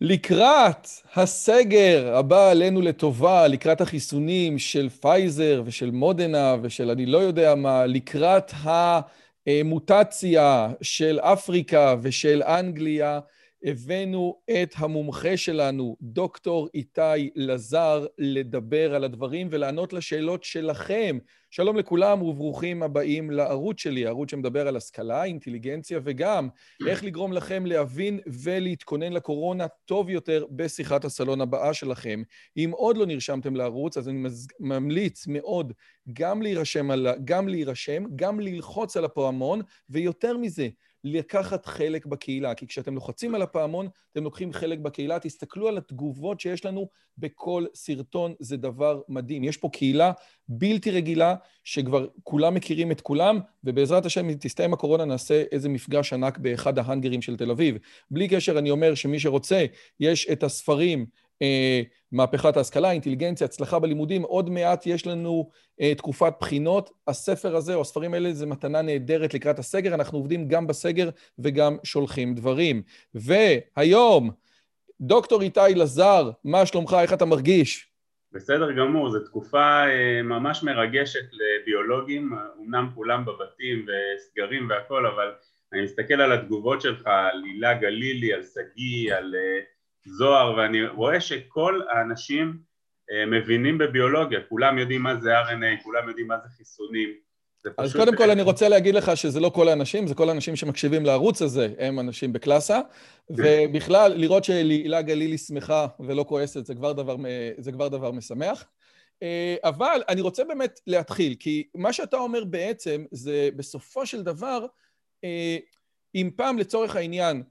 לקראת הסגר הבא עלינו לטובה, לקראת החיסונים של פייזר ושל מודנה ושל אני לא יודע מה, לקראת המוטציה של אפריקה ושל אנגליה, הבאנו את המומחה שלנו, דוקטור איתי לזר, לדבר על הדברים ולענות לשאלות שלכם. שלום לכולם וברוכים הבאים לערוץ שלי, ערוץ שמדבר על השכלה, אינטליגנציה וגם איך לגרום לכם להבין ולהתכונן לקורונה טוב יותר בשיחת הסלון הבאה שלכם. אם עוד לא נרשמתם לערוץ, אז אני ממליץ מאוד גם להירשם, גם להירשם, גם ללחוץ על הפעמון, ויותר מזה, לקחת חלק בקהילה, כי כשאתם לוחצים על הפעמון, אתם לוקחים חלק בקהילה. תסתכלו על התגובות שיש לנו בכל סרטון, זה דבר מדהים. יש פה קהילה בלתי רגילה, שכבר כולם מכירים את כולם, ובעזרת השם, אם תסתיים הקורונה, נעשה איזה מפגש ענק באחד ההאנגרים של תל אביב. בלי קשר, אני אומר שמי שרוצה, יש את הספרים, מהפכת ההשכלה, אינטליגנציה, הצלחה בלימודים. עוד מעט יש לנו אה, תקופת בחינות. הספר הזה, או הספרים האלה, זה מתנה נהדרת לקראת הסגר. אנחנו עובדים גם בסגר וגם שולחים דברים. והיום, דוקטור איתי לזר, מה שלומך? איך אתה מרגיש? בסדר גמור, זו תקופה אה, ממש מרגשת לביולוגים, אמנם כולם בבתים וסגרים והכל, אבל אני מסתכל על התגובות שלך, על הילה גלילי, על שגיא, על... זוהר, ואני רואה שכל האנשים אה, מבינים בביולוגיה, כולם יודעים מה זה RNA, כולם יודעים מה זה חיסונים. זה אז קודם כל אני רוצה להגיד לך שזה לא כל האנשים, זה כל האנשים שמקשיבים לערוץ הזה, הם אנשים בקלאסה, ובכלל, לראות שהילה גלילי שמחה ולא כועסת, זה כבר דבר, זה כבר דבר משמח. אה, אבל אני רוצה באמת להתחיל, כי מה שאתה אומר בעצם זה בסופו של דבר, אה, אם פעם לצורך העניין אה,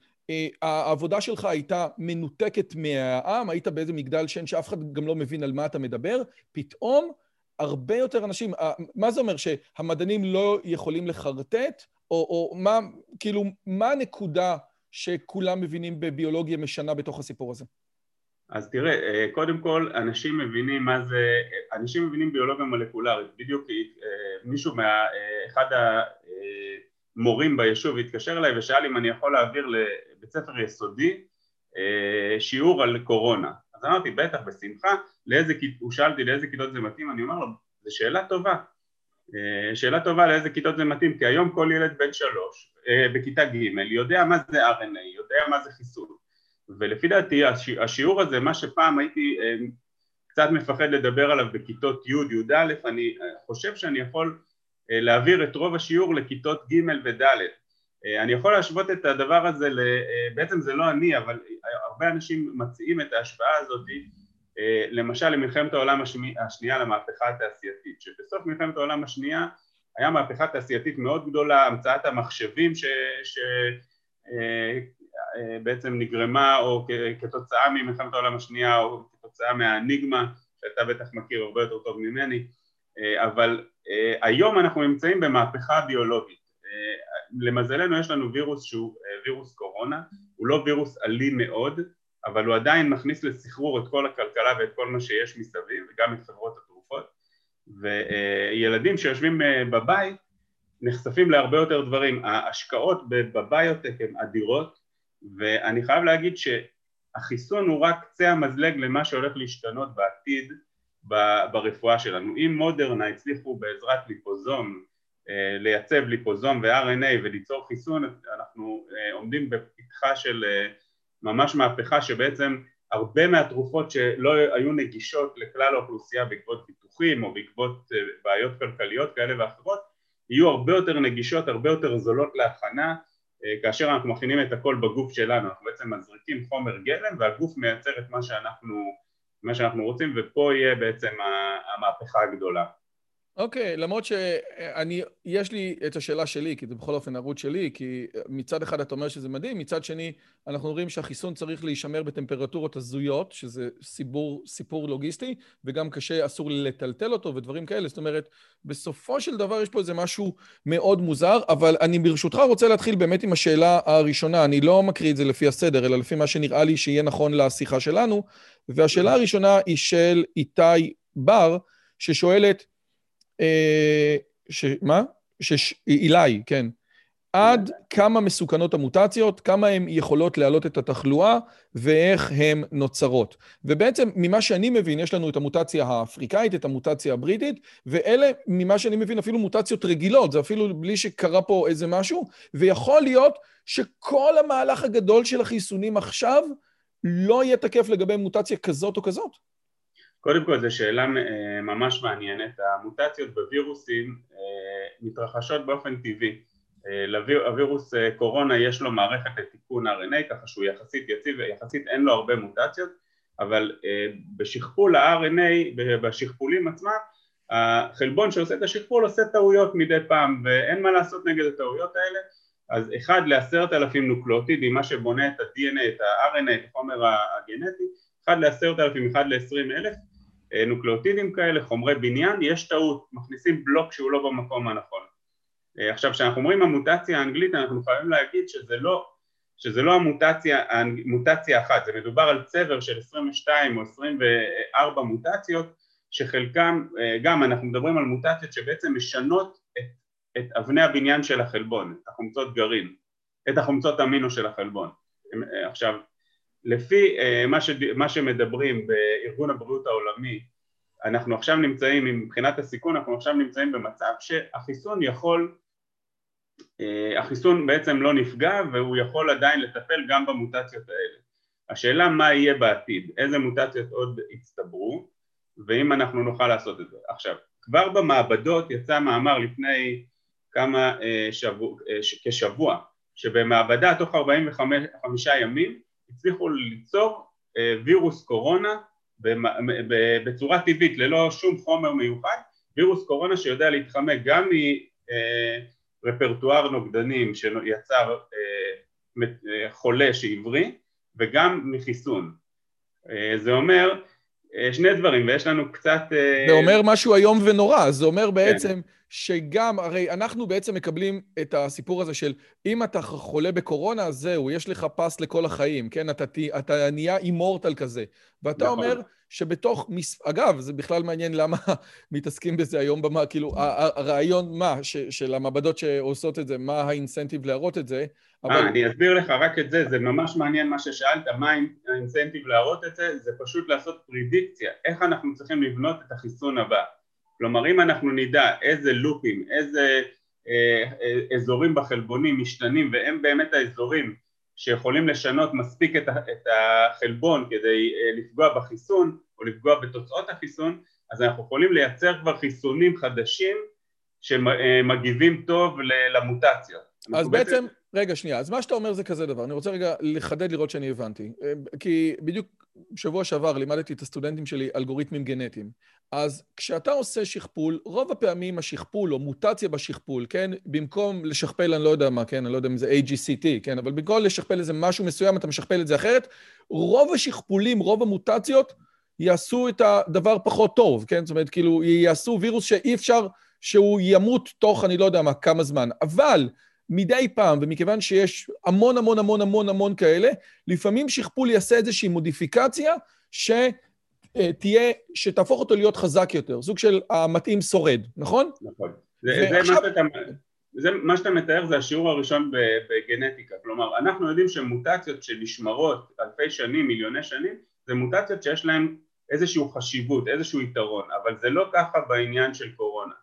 העבודה שלך הייתה מנותקת מהעם, היית באיזה מגדל שן שאף אחד גם לא מבין על מה אתה מדבר, פתאום הרבה יותר אנשים, מה זה אומר, שהמדענים לא יכולים לחרטט, או, או מה, כאילו, מה הנקודה שכולם מבינים בביולוגיה משנה בתוך הסיפור הזה? אז תראה, אה, קודם כל אנשים מבינים מה זה, אנשים מבינים ביולוגיה מולקולרית, בדיוק אה, מישהו מה, אחד המורים ביישוב התקשר אליי ושאל אם אני יכול להעביר בית ספר יסודי אה, שיעור על קורונה. אז אמרתי בטח בשמחה. לאיזה, הוא שאל אותי לאיזה כיתות זה מתאים? אני אומר לו זו שאלה טובה. אה, שאלה טובה לאיזה כיתות זה מתאים כי היום כל ילד בן שלוש אה, בכיתה ג' יודע מה זה RNA יודע מה זה חיסון. ולפי דעתי השיעור הזה מה שפעם הייתי קצת מפחד לדבר עליו בכיתות י' י"א אני חושב שאני יכול להעביר את רוב השיעור לכיתות ג' וד' אה, אני יכול להשוות את הדבר הזה, אה, בעצם זה לא אני, אבל הרבה אנשים מציעים את ההשוואה הזאת אה, למשל למלחמת העולם השנייה למהפכה התעשייתית, שבסוף מלחמת העולם השנייה היה מהפכה תעשייתית מאוד גדולה, המצאת המחשבים שבעצם נגרמה או כתוצאה ממלחמת העולם השנייה או כתוצאה מהאניגמה שאתה בטח מכיר הרבה יותר טוב ממני, אבל היום אנחנו נמצאים במהפכה ביולוגית. למזלנו יש לנו וירוס שהוא אה, וירוס קורונה, הוא לא וירוס אלים מאוד, אבל הוא עדיין מכניס לסחרור את כל הכלכלה ואת כל מה שיש מסביב, וגם את חברות התרופות, וילדים שיושבים אה, בבית נחשפים להרבה יותר דברים. ההשקעות בביוטק הן אדירות, ואני חייב להגיד שהחיסון הוא רק קצה המזלג למה שהולך להשתנות בעתיד ברפואה שלנו. אם מודרנה הצליחו בעזרת ליפוזום אה, לייצב ליפוזום ו-RNA וליצור חיסון, אנחנו אה, עומדים בפתחה של אה, ממש מהפכה שבעצם הרבה מהתרופות שלא היו נגישות לכלל האוכלוסייה בעקבות ביטוחים או בעקבות בעיות כלכליות כאלה ואחרות יהיו הרבה יותר נגישות, הרבה יותר זולות להכנה כאשר אנחנו מכינים את הכל בגוף שלנו, אנחנו בעצם מזריקים חומר גלם והגוף מייצר את מה שאנחנו, מה שאנחנו רוצים ופה יהיה בעצם המהפכה הגדולה אוקיי, okay, למרות שאני, יש לי את השאלה שלי, כי זה בכל אופן ערוץ שלי, כי מצד אחד אתה אומר שזה מדהים, מצד שני אנחנו רואים שהחיסון צריך להישמר בטמפרטורות הזויות, שזה סיפור, סיפור לוגיסטי, וגם קשה, אסור לטלטל אותו ודברים כאלה, זאת אומרת, בסופו של דבר יש פה איזה משהו מאוד מוזר, אבל אני ברשותך רוצה להתחיל באמת עם השאלה הראשונה, אני לא מקריא את זה לפי הסדר, אלא לפי מה שנראה לי שיהיה נכון לשיחה שלנו, והשאלה הראשונה היא של איתי בר, ששואלת, ש... מה? אילי, כן. עד כמה מסוכנות המוטציות, כמה הן יכולות להעלות את התחלואה ואיך הן נוצרות. ובעצם, ממה שאני מבין, יש לנו את המוטציה האפריקאית, את המוטציה הבריטית, ואלה, ממה שאני מבין, אפילו מוטציות רגילות, זה אפילו בלי שקרה פה איזה משהו, ויכול להיות שכל המהלך הגדול של החיסונים עכשיו לא יהיה תקף לגבי מוטציה כזאת או כזאת. קודם כל, זו שאלה אה, ממש מעניינת. המוטציות בווירוסים אה, מתרחשות באופן טבעי. אה, קורונה יש לו מערכת לתיקון RNA ככה שהוא יחסית יציב ויחסית אין לו הרבה מוטציות אבל בשכפול ה-RNA, בשכפולים עצמם החלבון שעושה את השכפול עושה טעויות מדי פעם ואין מה לעשות נגד הטעויות האלה אז אחד לעשרת אלפים נוקלאוטידים, מה שבונה את ה-DNA, את ה-RNA, את החומר הגנטי, אחד לעשרת אלפים, אחד לעשרים אלף נוקלאוטידים כאלה, חומרי בניין, יש טעות, מכניסים בלוק שהוא לא במקום הנכון אה, עכשיו כשאנחנו אומרים המוטציה האנגלית אנחנו חייבים להגיד שזה לא, שזה לא המוטציה, המוטציה אחת, זה מדובר על צבר של 22 או 24 מוטציות שחלקם, אה, גם אנחנו מדברים על מוטציות שבעצם משנות את, את אבני הבניין של החלבון, את החומצות גרעין, את החומצות אמינו של החלבון. אה, עכשיו, לפי מה, ש, מה שמדברים בארגון הבריאות העולמי אנחנו עכשיו נמצאים, מבחינת הסיכון, אנחנו עכשיו נמצאים במצב שהחיסון יכול אה, החיסון בעצם לא נפגע והוא יכול עדיין לטפל גם במוטציות האלה. השאלה מה יהיה בעתיד, איזה מוטציות עוד יצטברו ואם אנחנו נוכל לעשות את זה. עכשיו, כבר במעבדות יצא מאמר לפני כמה אה, שבוע, כשבוע שבמעבדה תוך 45 ימים הצליחו ליצור וירוס קורונה בצורה טבעית ללא שום חומר מיוחד, וירוס קורונה שיודע להתחמק גם רפרטואר נוגדנים שיצר אה, אה, חולה שעברי וגם מחיסון. אה, זה אומר שני דברים, ויש לנו קצת... זה אומר משהו איום ונורא, זה אומר כן. בעצם כן. שגם, הרי אנחנו בעצם מקבלים את הסיפור הזה של אם אתה חולה בקורונה, זהו, יש לך פס לכל החיים, כן? אתה, אתה נהיה אימורטל כזה. ואתה נכון. אומר... שבתוך, מס... אגב, זה בכלל מעניין למה מתעסקים בזה היום במה, כאילו, הרעיון מה, ש, של המעבדות שעושות את זה, מה האינסנטיב להראות את זה, אבל... אה, אני אסביר לך רק את זה, זה ממש מעניין מה ששאלת, מה האינסנטיב להראות את זה, זה פשוט לעשות פרידיקציה, איך אנחנו צריכים לבנות את החיסון הבא. כלומר, אם אנחנו נדע איזה לופים, איזה אה, אה, אזורים בחלבונים משתנים, והם באמת האזורים שיכולים לשנות מספיק את, את החלבון כדי אה, לפגוע בחיסון או לפגוע בתוצאות החיסון אז אנחנו יכולים לייצר כבר חיסונים חדשים שמגיבים טוב למוטציות. אז בעצם, רגע שנייה, אז מה שאתה אומר זה כזה דבר, אני רוצה רגע לחדד לראות שאני הבנתי, אה, כי בדיוק בשבוע שעבר לימדתי את הסטודנטים שלי אלגוריתמים גנטיים. אז כשאתה עושה שכפול, רוב הפעמים השכפול או מוטציה בשכפול, כן? במקום לשכפל, אני לא יודע מה, כן? אני לא יודע אם זה AGCT, כן? אבל במקום לשכפל איזה משהו מסוים, אתה משכפל את זה אחרת. רוב השכפולים, רוב המוטציות, יעשו את הדבר פחות טוב, כן? זאת אומרת, כאילו, יעשו וירוס שאי אפשר שהוא ימות תוך אני לא יודע מה, כמה זמן. אבל מדי פעם, ומכיוון שיש המון המון המון המון המון כאלה, לפעמים שכפול יעשה איזושהי מודיפיקציה שתהיה, שתהפוך אותו להיות חזק יותר, סוג של המתאים שורד, נכון? נכון. זה, ועכשיו... זה, מה שאתה, זה מה שאתה מתאר זה השיעור הראשון בגנטיקה, כלומר אנחנו יודעים שמוטציות שנשמרות אלפי שנים, מיליוני שנים, זה מוטציות שיש להן איזושהי חשיבות, איזשהו יתרון, אבל זה לא ככה בעניין של קורונה.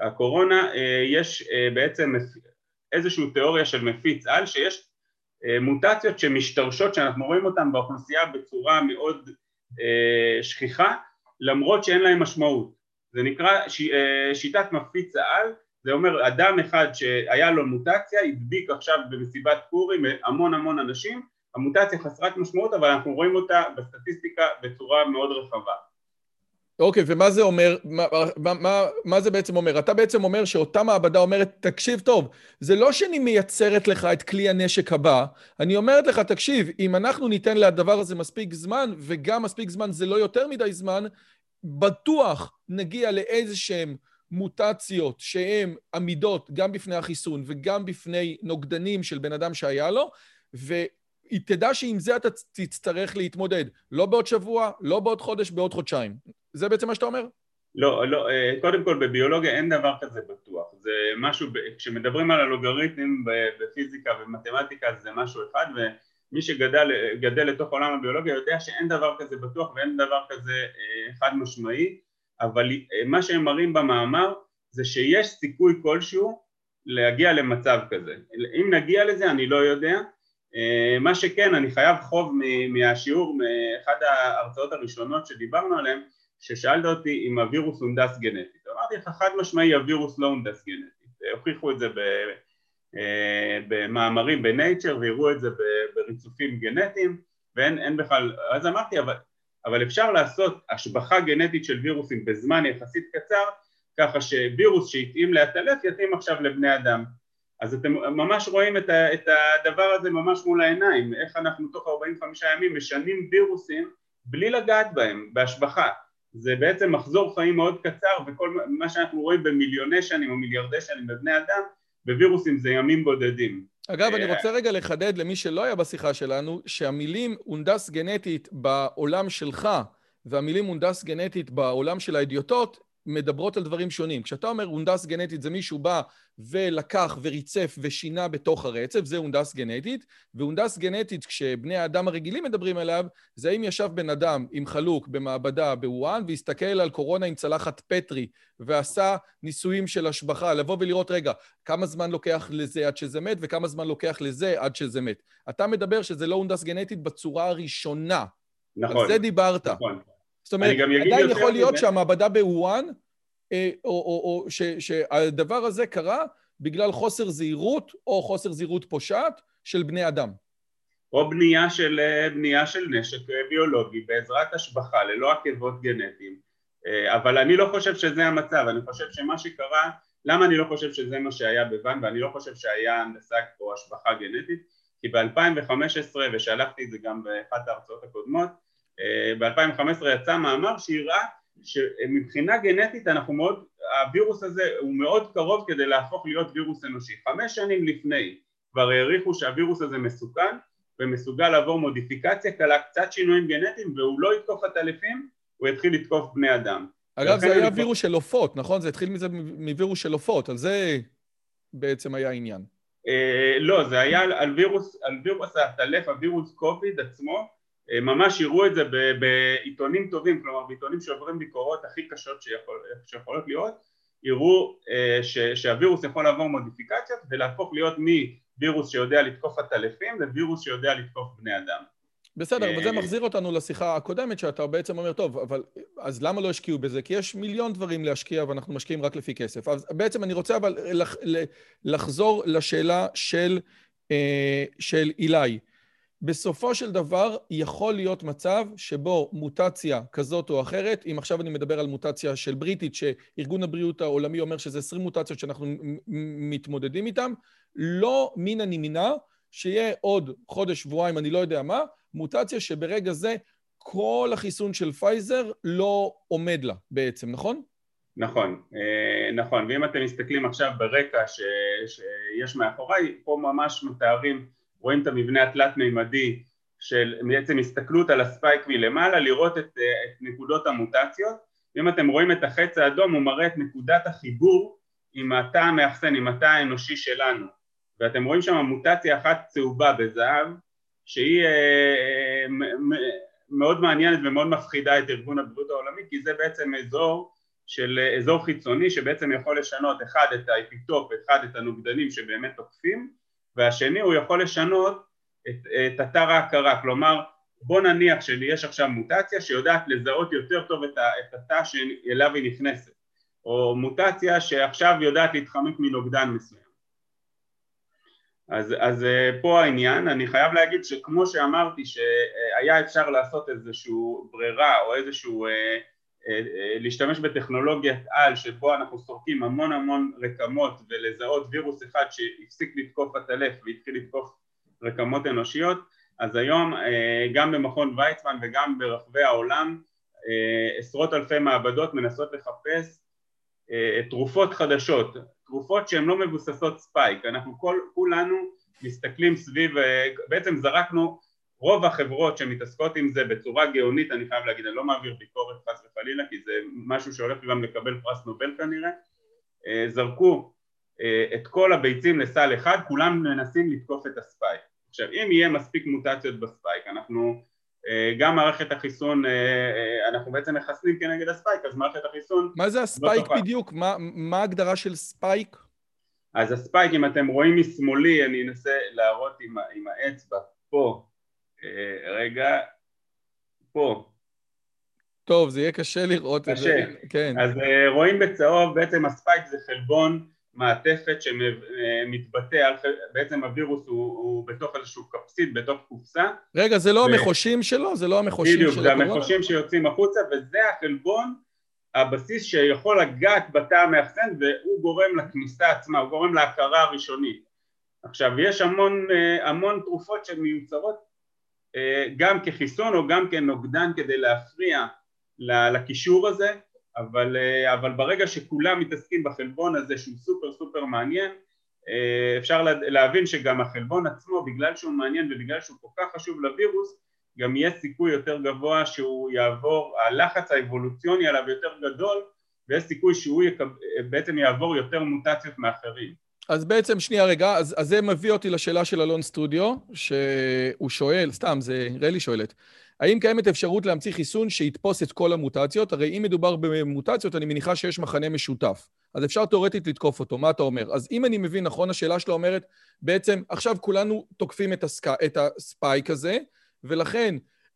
הקורונה אה, יש אה, בעצם איזושהי תיאוריה של מפיץ על שיש אה, מוטציות שמשתרשות שאנחנו רואים אותן באוכלוסייה בצורה מאוד שכיחה למרות שאין להן משמעות זה נקרא ש, שיטת מפיץ העל זה אומר אדם אחד שהיה לו מוטציה הדביק עכשיו במסיבת פורים המון המון אנשים המוטציה חסרת משמעות אבל אנחנו רואים אותה בסטטיסטיקה בצורה מאוד רחבה אוקיי, ומה זה אומר, מה, מה, מה, זה בעצם אומר? אתה בעצם אומר שאותה מעבדה אומרת, תקשיב טוב, זה לא שאני מייצרת לך את כלי הנשק הבא, אני אומרת לך, תקשיב, אם אנחנו ניתן לדבר הזה מספיק זמן, וגם מספיק זמן זה לא יותר מדי זמן, בטוח נגיע לאיזה שהן מוטציות שהן עמידות גם בפני החיסון וגם בפני נוגדנים של בן אדם שהיה לו, והיא תדע שעם זה אתה תצטרך להתמודד, לא בעוד שבוע, לא בעוד חודש, בעוד חודשיים. זה בעצם מה שאתה אומר? לא, לא, קודם כל בביולוגיה אין דבר כזה בטוח, זה משהו, כשמדברים על אלוגריתמים בפיזיקה ומתמטיקה זה משהו אחד ומי שגדל לתוך עולם הביולוגיה יודע שאין דבר כזה בטוח ואין דבר כזה חד משמעי אבל מה שהם מראים במאמר זה שיש סיכוי כלשהו להגיע למצב כזה. אם נגיע לזה אני לא יודע, אה, מה שכן אני חייב חוב מהשיעור, מאחד ההרצאות הראשונות שדיברנו עליהן, ששאלת אותי אם הווירוס הונדס גנטית. אמרתי לך חד משמעי הווירוס לא הונדס גנטית, הוכיחו את זה אה, במאמרים בנייצ'ר והראו את זה בריצופים גנטיים ואין בכלל, אז אמרתי אבל, אבל אפשר לעשות השבחה גנטית של וירוסים בזמן יחסית קצר ככה שווירוס שהתאים לעטלף יתאים עכשיו לבני אדם אז אתם ממש רואים את, ה, את הדבר הזה ממש מול העיניים איך אנחנו תוך 45 ימים משנים וירוסים בלי לגעת בהם בהשבחה. זה בעצם מחזור חיים מאוד קצר וכל מה שאנחנו רואים במיליוני שנים או מיליארדי שנים בבני אדם בווירוסים זה ימים בודדים. אגב, אני רוצה רגע לחדד למי שלא היה בשיחה שלנו, שהמילים הונדס גנטית בעולם שלך והמילים הונדס גנטית בעולם של האדיוטות מדברות על דברים שונים. כשאתה אומר הונדס גנטית זה מישהו בא ולקח וריצף ושינה בתוך הרצף, זה הונדס גנטית, והונדס גנטית כשבני האדם הרגילים מדברים עליו, זה אם ישב בן אדם עם חלוק במעבדה בוואן והסתכל על קורונה עם צלחת פטרי ועשה ניסויים של השבחה, לבוא ולראות, רגע, כמה זמן לוקח לזה עד שזה מת וכמה זמן לוקח לזה עד שזה מת. אתה מדבר שזה לא הונדס גנטית בצורה הראשונה. נכון. על זה דיברת. נכון. זאת אומרת, עדיין יכול להיות שהמעבדה בוואן, אה, או, או, או ש, שהדבר הזה קרה בגלל חוסר זהירות או חוסר זהירות פושעת של בני אדם. או בנייה של, אה, בנייה של נשק אה, ביולוגי בעזרת השבחה ללא עקבות גנטיים. אבל אני לא חושב שזה המצב, אני חושב שמה שקרה, למה אני לא חושב שזה מה שהיה בוואן ואני לא חושב שהיה הנדסה או השבחה גנטית? כי ב-2015, ושלחתי את זה גם באחת ההרצאות הקודמות, ב-2015 יצא מאמר שהראה שמבחינה גנטית אנחנו מאוד, הווירוס הזה הוא מאוד קרוב כדי להפוך להיות וירוס אנושי. חמש שנים לפני כבר העריכו שהווירוס הזה מסוכן ומסוגל לעבור מודיפיקציה קלה, קצת שינויים גנטיים והוא לא יתקוף עטלפים, הוא יתחיל לתקוף בני אדם. אגב, זה היה וירוס של עופות, נכון? זה התחיל מזה מווירוס של עופות, על זה בעצם היה העניין. אה, לא, זה היה על וירוס, על וירוס העטלף, הווירוס קוביד עצמו, אה, ממש יראו את זה בעיתונים טובים, כלומר בעיתונים שעוברים ביקורות הכי קשות שיכול, שיכולות להיות, יראו אה, ש, שהווירוס יכול לעבור מודיפיקציות ולהפוך להיות מווירוס שיודע לתקוף עטלפים לווירוס שיודע לתקוף בני אדם. בסדר, אבל זה אה, מחזיר אותנו לשיחה הקודמת שאתה בעצם אומר, טוב, אבל אז למה לא השקיעו בזה? כי יש מיליון דברים להשקיע ואנחנו משקיעים רק לפי כסף. אז בעצם אני רוצה אבל לחזור לשאלה של, של אילי. בסופו של דבר יכול להיות מצב שבו מוטציה כזאת או אחרת, אם עכשיו אני מדבר על מוטציה של בריטית, שארגון הבריאות העולמי אומר שזה 20 מוטציות שאנחנו מתמודדים איתן, לא מן הנמנע שיהיה עוד חודש, שבועיים, אני לא יודע מה, מוטציה שברגע זה כל החיסון של פייזר לא עומד לה בעצם, נכון? נכון, אה, נכון, ואם אתם מסתכלים עכשיו ברקע ש, שיש מאחוריי, פה ממש מתארים רואים את המבנה התלת-מימדי של בעצם הסתכלות על הספייק מלמעלה, לראות את, אה, את נקודות המוטציות. אם אתם רואים את החץ האדום הוא מראה את נקודת החיבור עם התא המאחסן, עם התא האנושי שלנו. ואתם רואים שם מוטציה אחת צהובה בזהב, שהיא אה, מאוד מעניינת ומאוד מפחידה את ארגון הבריאות העולמי, כי זה בעצם אזור של אה, אזור חיצוני שבעצם יכול לשנות אחד את האפיטופ, אחד את הנוגדנים שבאמת תוקפים, והשני הוא יכול לשנות את, את אתר ההכרה, כלומר בוא נניח שיש עכשיו מוטציה שיודעת לזהות יותר טוב את, התא שאליו היא נכנסת, או מוטציה שעכשיו יודעת להתחמק מנוגדן מסוים. אז, אז אה, פה העניין, אני חייב להגיד שכמו שאמרתי שהיה אפשר לעשות איזושהי ברירה או איזשהו אה, להשתמש בטכנולוגיית על שבו אנחנו סורקים המון המון רקמות ולזהות וירוס אחד שהפסיק לתקוף עטלף והתחיל לתקוף רקמות אנושיות אז היום אה, גם במכון ויצמן וגם ברחבי העולם עשרות אלפי מעבדות מנסות לחפש תרופות חדשות, תרופות שהן לא מבוססות ספייק, אנחנו כל, כולנו מסתכלים סביב, בעצם זרקנו רוב החברות שמתעסקות עם זה בצורה גאונית, אני חייב להגיד, אני לא מעביר ביקורת חס וחלילה, כי זה משהו שהולך גם לקבל פרס נובל כנראה, אה, זרקו אה, את כל הביצים לסל אחד, כולם מנסים לתקוף את ה spike. עכשיו, אם יהיה מספיק מוטציות ב spike, אנחנו, אה, גם מערכת החיסון, אנחנו בעצם מחסנים כנגד ה spike, אז מערכת החיסון... מה זה ה spike לא בדיוק? מה, מה ההגדרה של spike? אז הספייק, אם אתם רואים משמאלי, אני אנסה להראות עם, עם האצבע פה, רגע, פה. טוב, זה יהיה קשה לראות את זה. קשה. כן. אז רואים בצהוב, בעצם הספייק זה חלבון מעטפת שמתבטא, בעצם הווירוס הוא, הוא בתוך איזשהו קפסית, בתוך קופסה. רגע, זה לא ו... המחושים שלו? זה לא המחושים של הקורונה? בדיוק, זה המחושים שיוצאים החוצה, וזה החלבון, הבסיס שיכול לגעת בתא המאחסן, והוא גורם לכניסה עצמה, הוא גורם להכרה הראשונית. עכשיו, יש המון, המון תרופות שמיוצרות גם כחיסון או גם כנוגדן כדי להפריע לקישור הזה, אבל, אה, אבל ברגע שכולם מתעסקים בחלבון הזה שהוא סופר סופר מעניין אה, אפשר להבין שגם החלבון עצמו בגלל שהוא מעניין ובגלל שהוא כל כך חשוב לווירוס גם יהיה סיכוי יותר גבוה שהוא יעבור, הלחץ האבולוציוני עליו יותר גדול ויש סיכוי שהוא יקב, בעצם יעבור יותר מוטציות מאחרים. אז בעצם, שנייה רגע, אז, אז זה מביא אותי לשאלה של אלון סטודיו, שהוא שואל, סתם, זה רלי שואלת, האם קיימת אפשרות להמציא חיסון שיתפוס את כל המוטציות? הרי אם מדובר במוטציות, אני מניחה שיש מחנה משותף. אז אפשר תאורטית לתקוף אותו, מה אתה אומר? אז אם אני מבין נכון, השאלה שלו אומרת, בעצם עכשיו כולנו תוקפים את, הסק... את הספייק הזה, ולכן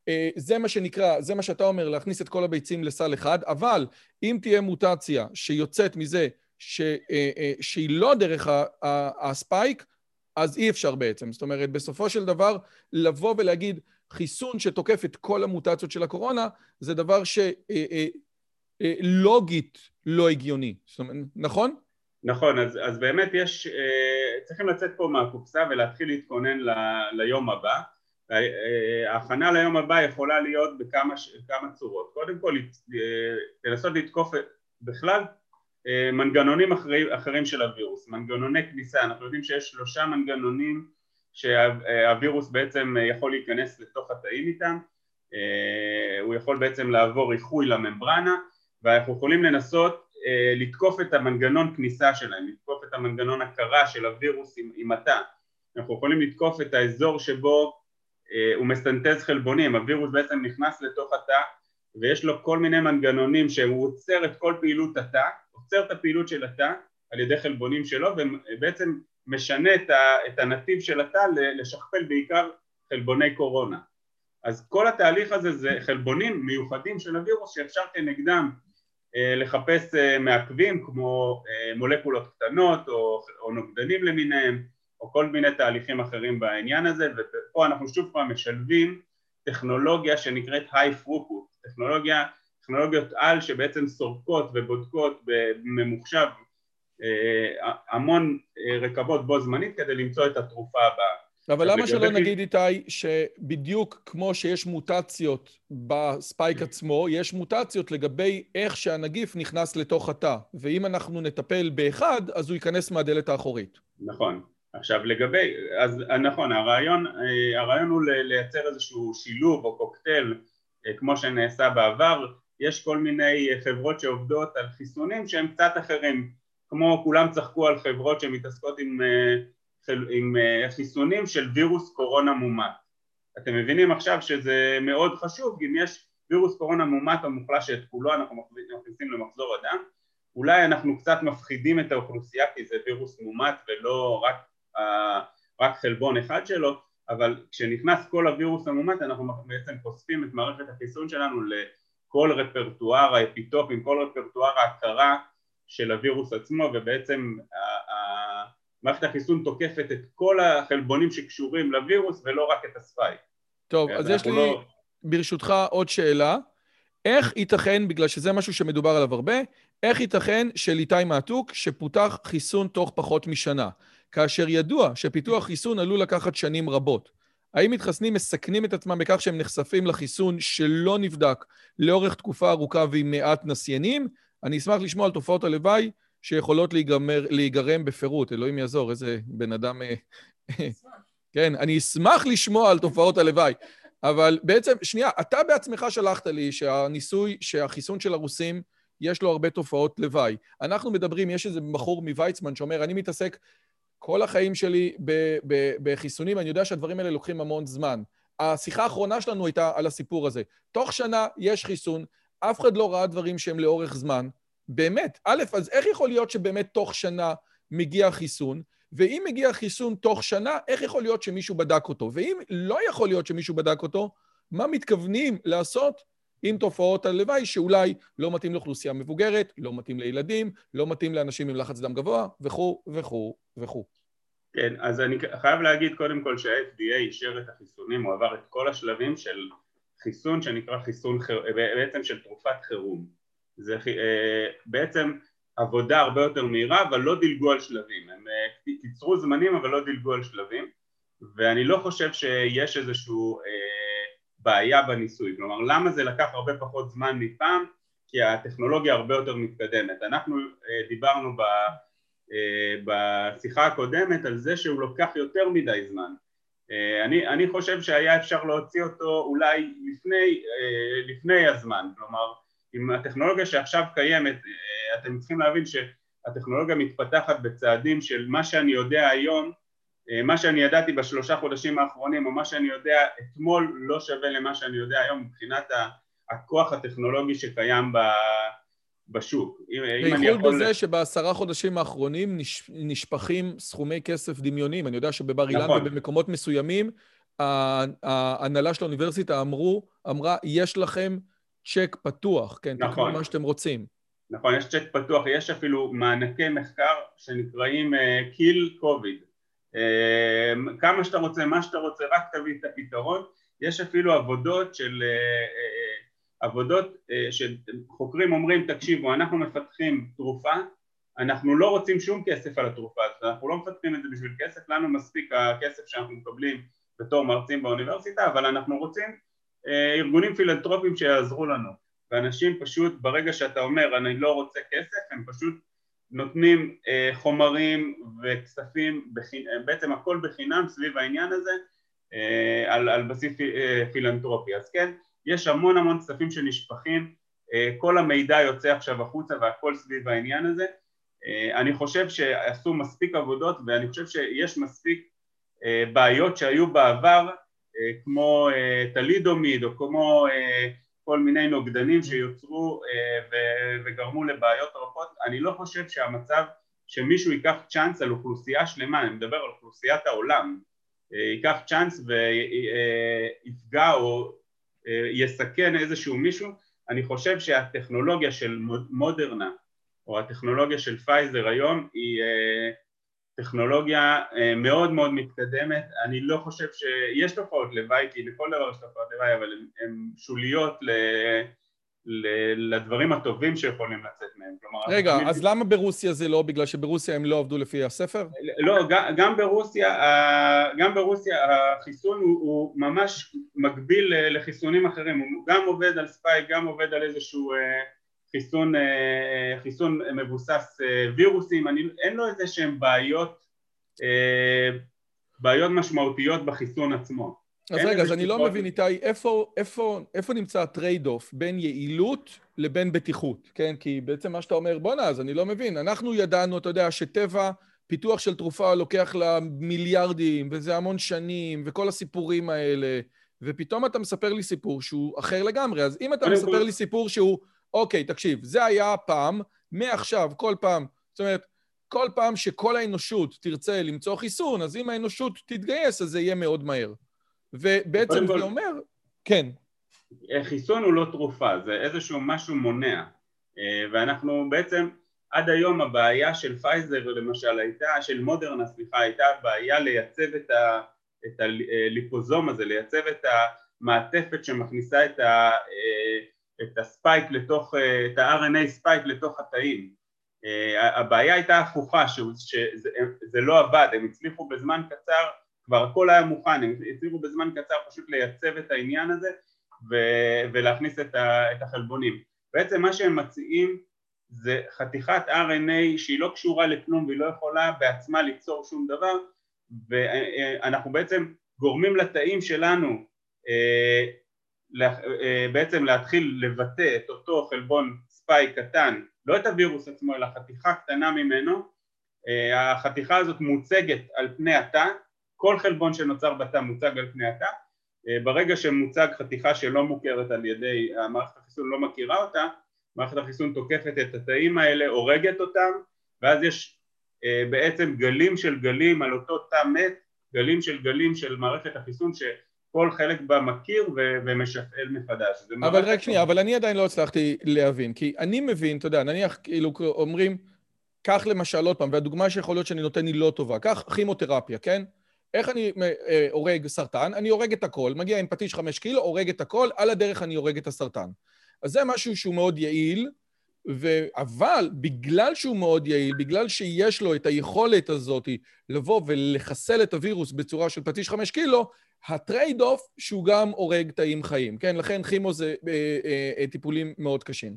אה, זה מה שנקרא, זה מה שאתה אומר, להכניס את כל הביצים לסל אחד, אבל אם תהיה מוטציה שיוצאת מזה ש... אה, אה, שהיא לא דרך הספייק, אז אי אפשר בעצם. זאת אומרת, בסופו של דבר, לבוא ולהגיד, חיסון שתוקף את כל המוטציות של הקורונה, זה דבר שלוגית אה, לא הגיוני. זאת אומרת, נכון? נכון, אז, אז באמת יש, צריכים לצאת פה מהקופסה ולהתחיל להתכונן ל, ליום הבא. ההכנה ליום הבא יכולה להיות בכמה צורות. קודם כל, לנסות לתקוף בכלל מנגנונים אחרי, אחרים של הווירוס, מנגנוני כניסה, אנחנו יודעים שיש שלושה מנגנונים שהווירוס בעצם יכול להיכנס לתוך התאים איתם, אה, הוא יכול בעצם לעבור איחוי לממברנה ואנחנו יכולים לנסות אה, לתקוף את המנגנון כניסה שלהם, לתקוף את המנגנון הכרה של הווירוס עם, עם התא, אנחנו יכולים לתקוף את האזור שבו אה, הוא מסנטז חלבונים, הווירוס בעצם נכנס לתוך התא ויש לו כל מיני מנגנונים שהוא עוצר את כל פעילות התא, עוצר את הפעילות של התא על ידי חלבונים שלו ובעצם משנה את, ה, את הנתיב של התא לשכפל בעיקר חלבוני קורונה. אז כל התהליך הזה זה חלבונים מיוחדים של הווירוס שאפשר כנגדם אה, לחפש אה, מעכבים כמו אה, מולקולות קטנות או, או נוגדנים למיניהם או כל מיני תהליכים אחרים בעניין הזה ופה אנחנו שוב פעם משלבים טכנולוגיה שנקראת high throughput, טכנולוגיה, טכנולוגיות על שבעצם סורקות ובודקות בממוחשב אה, המון אה, רקבות בו זמנית כדי למצוא את התרופה הבאה. אבל למה שלא נגיד איתי שבדיוק כמו שיש מוטציות בספייק עצמו, יש מוטציות לגבי איך שהנגיף נכנס לתוך התא, ואם אנחנו נטפל באחד, אז הוא ייכנס מהדלת האחורית. נכון. עכשיו לגבי, אז נכון, הרעיון, אה, הרעיון הוא לייצר איזשהו שילוב או קוקטייל כמו שנעשה בעבר, יש כל מיני חברות שעובדות על חיסונים שהם קצת אחרים כמו כולם צחקו על חברות שמתעסקות עם, אה, עם אה, חיסונים של וירוס קורונה מומת. אתם מבינים עכשיו שזה מאוד חשוב, אם יש וירוס קורונה מומת או מוחלש שאת כולו אנחנו מכניסים למחזור הדם, אולי אנחנו קצת מפחידים את האוכלוסייה כי זה וירוס מומת ולא רק, אה, רק חלבון אחד שלו, אבל כשנכנס כל הווירוס המומת אנחנו בעצם חושפים את מערכת החיסון שלנו לכל רפרטואר האפיטופים, כל רפרטואר ההכרה של הווירוס עצמו ובעצם מערכת החיסון תוקפת את כל החלבונים שקשורים לווירוס ולא רק את הספייק. טוב, אז יש לי לא... ברשותך עוד שאלה. איך ייתכן, בגלל שזה משהו שמדובר עליו הרבה, איך ייתכן של איתי מעתוק שפותח חיסון תוך פחות משנה, כאשר ידוע שפיתוח חיסון עלול לקחת שנים רבות? האם מתחסנים מסכנים את עצמם בכך שהם נחשפים לחיסון שלא נבדק לאורך תקופה ארוכה ועם מעט נסיינים, אני אשמח לשמוע על תופעות הלוואי שיכולות להיגמר, להיגרם בפירוט. אלוהים יעזור, איזה בן אדם... אה, כן, אני אשמח לשמוע על תופעות הלוואי. אבל בעצם, שנייה, אתה בעצמך שלחת לי שהניסוי, שהחיסון של הרוסים, יש לו הרבה תופעות לוואי. אנחנו מדברים, יש איזה בחור מוויצמן שאומר, אני מתעסק כל החיים שלי בחיסונים, אני יודע שהדברים האלה לוקחים המון זמן. השיחה האחרונה שלנו הייתה על הסיפור הזה. תוך שנה יש חיסון, אף אחד לא ראה דברים שהם לאורך זמן. באמת, א', אז איך יכול להיות שבאמת תוך שנה מגיע חיסון? ואם מגיע חיסון תוך שנה, איך יכול להיות שמישהו בדק אותו? ואם לא יכול להיות שמישהו בדק אותו, מה מתכוונים לעשות עם תופעות הלוואי שאולי לא מתאים לאוכלוסייה מבוגרת, לא מתאים לילדים, לא מתאים לאנשים עם לחץ דם גבוה, וכו' וכו' וכו'. כן, אז אני חייב להגיד קודם כל שה-FDA אישר את החיסונים, הוא עבר את כל השלבים של חיסון שנקרא חיסון, בעצם של תרופת חירום. זה אה, בעצם עבודה הרבה יותר מהירה, אבל לא דילגו על שלבים. הם אה, קיצרו זמנים, אבל לא דילגו על שלבים, ואני לא חושב שיש איזושהי אה, בעיה בניסוי. כלומר, למה זה לקח הרבה פחות זמן מפעם? כי הטכנולוגיה הרבה יותר מתקדמת. אנחנו אה, דיברנו ב, אה, בשיחה הקודמת על זה שהוא לוקח יותר מדי זמן. אה, אני, אני חושב שהיה אפשר להוציא אותו אולי לפני, לפני הזמן, כלומר עם הטכנולוגיה שעכשיו קיימת, אתם צריכים להבין שהטכנולוגיה מתפתחת בצעדים של מה שאני יודע היום, מה שאני ידעתי בשלושה חודשים האחרונים או מה שאני יודע אתמול לא שווה למה שאני יודע היום מבחינת הכוח הטכנולוגי שקיים בשוק. בייחוד בזה שבעשרה חודשים האחרונים נשפכים סכומי כסף דמיונים. אני יודע שבבר אילן נכון. ובמקומות מסוימים ההנהלה של האוניברסיטה אמרו, אמרה, יש לכם צ'ק פתוח, כן? נכון. תקנו מה שאתם רוצים. נכון, יש צ'ק פתוח, יש אפילו מענקי מחקר שנקראים קיל uh, קוביד. Uh, כמה שאתה רוצה, מה שאתה רוצה, רק תביא את הפתרון. יש אפילו עבודות של... Uh, uh, עבודות uh, שחוקרים אומרים, תקשיבו, אנחנו מפתחים תרופה, אנחנו לא רוצים שום כסף על התרופה הזאת, אנחנו לא מפתחים את זה בשביל כסף, לנו מספיק הכסף שאנחנו מקבלים בתור מרצים באוניברסיטה, אבל אנחנו רוצים אה, ארגונים פילנטרופיים שיעזרו לנו ואנשים פשוט ברגע שאתה אומר אני לא רוצה כסף הם פשוט נותנים אה, חומרים וכספים, בחינ... בעצם הכל בחינם סביב העניין הזה אה, על, על בסיס פילנטרופי. אז כן יש המון המון כספים שנשפכים כל המידע יוצא עכשיו החוצה והכל סביב העניין הזה. אני חושב שעשו מספיק עבודות ואני חושב שיש מספיק בעיות שהיו בעבר אה, כמו אה, טלידומיד או כמו אה, כל מיני נוגדנים שיוצרו וגרמו לבעיות רבות, אני לא חושב שהמצב שמישהו ייקח צ'אנס על אוכלוסייה שלמה, אני מדבר על אוכלוסיית העולם, ייקח צ'אנס ויפגע או יסכן איזשהו מישהו, אני חושב שהטכנולוגיה של מודרנה או הטכנולוגיה של פייזר היום היא טכנולוגיה אה, מאוד מאוד מתקדמת, אני לא חושב שיש תופעות לוואי, כי לכל דבר יש תופעות לוואי, אבל הן שוליות ל... לדברים הטובים שיכולים לצאת מהם. כלומר... רגע, אז תמיד... למה ברוסיה זה לא? בגלל שברוסיה הם לא עבדו לפי הספר? לא, גם ברוסיה, גם ברוסיה החיסון הוא, הוא ממש מקביל לחיסונים אחרים, הוא גם עובד על spike, גם עובד על איזשהו אה, חיסון, אה, חיסון מבוסס אה, וירוסים, אני, אין לו איזה שהם בעיות, אה, בעיות משמעותיות בחיסון עצמו. אז רגע, אז אני לא מבין, איתי, איפה, איפה, איפה נמצא ה trade off בין יעילות לבין בטיחות, כן? כי בעצם מה שאתה אומר, בואנה, אז אני לא מבין. אנחנו ידענו, אתה יודע, שטבע, פיתוח של תרופה לוקח לה מיליארדים, וזה המון שנים, וכל הסיפורים האלה, ופתאום אתה מספר לי סיפור שהוא אחר לגמרי. אז אם אתה מספר לי סיפור שהוא... אוקיי, תקשיב, זה היה הפעם, מעכשיו, כל פעם, זאת אומרת, כל פעם שכל האנושות תרצה למצוא חיסון, אז אם האנושות תתגייס, אז זה יהיה מאוד מהר. ובעצם זה אומר, כן. חיסון הוא לא תרופה, זה איזשהו משהו מונע. אה, ואנחנו בעצם, עד היום הבעיה של פייזר למשל הייתה, של מודרנה סליחה, הייתה בעיה לייצב את, ה, את הליפוזום הזה, לייצב את המעטפת שמכניסה את ה... אה, את ה spike לתוך, אה, את ה-RNA spike לתוך התאים. אה, הבעיה הייתה הפוכה, שזה לא עבד, הם הצליחו בזמן קצר, כבר הכל היה מוכן, הם הצליחו בזמן קצר פשוט לייצב את העניין הזה ולהכניס את, החלבונים. בעצם מה שהם מציעים זה חתיכת RNA שהיא לא קשורה לכלום והיא לא יכולה בעצמה ליצור שום דבר ואנחנו בעצם גורמים לתאים שלנו בעצם להתחיל לבטא את אותו חלבון ספייק קטן, לא את הווירוס עצמו אלא חתיכה קטנה ממנו, החתיכה הזאת מוצגת על פני התא, כל חלבון שנוצר בתא מוצג על פני התא, ברגע שמוצג חתיכה שלא מוכרת על ידי, המערכת החיסון לא מכירה אותה, מערכת החיסון תוקפת את התאים האלה, הורגת אותם, ואז יש בעצם גלים של גלים על אותו תא מת, גלים של גלים של מערכת החיסון ש... כל חלק בה מכיר ומשפעל מחדש. אבל רק שנייה, אבל אני עדיין לא הצלחתי להבין, כי אני מבין, אתה יודע, נניח כאילו אומרים, קח למשל עוד פעם, והדוגמה שיכול להיות שאני נותן היא לא טובה, קח כימותרפיה, כן? איך אני אה, הורג סרטן? אני הורג את הכל, מגיע עם פטיש חמש קילו, הורג את הכל, על הדרך אני הורג את הסרטן. אז זה משהו שהוא מאוד יעיל, ו... אבל בגלל שהוא מאוד יעיל, בגלל שיש לו את היכולת הזאת לבוא ולחסל את הווירוס בצורה של פטיש חמש קילו, ה trade off שהוא גם הורג תאים חיים, כן? לכן כימו זה אה, אה, אה, טיפולים מאוד קשים.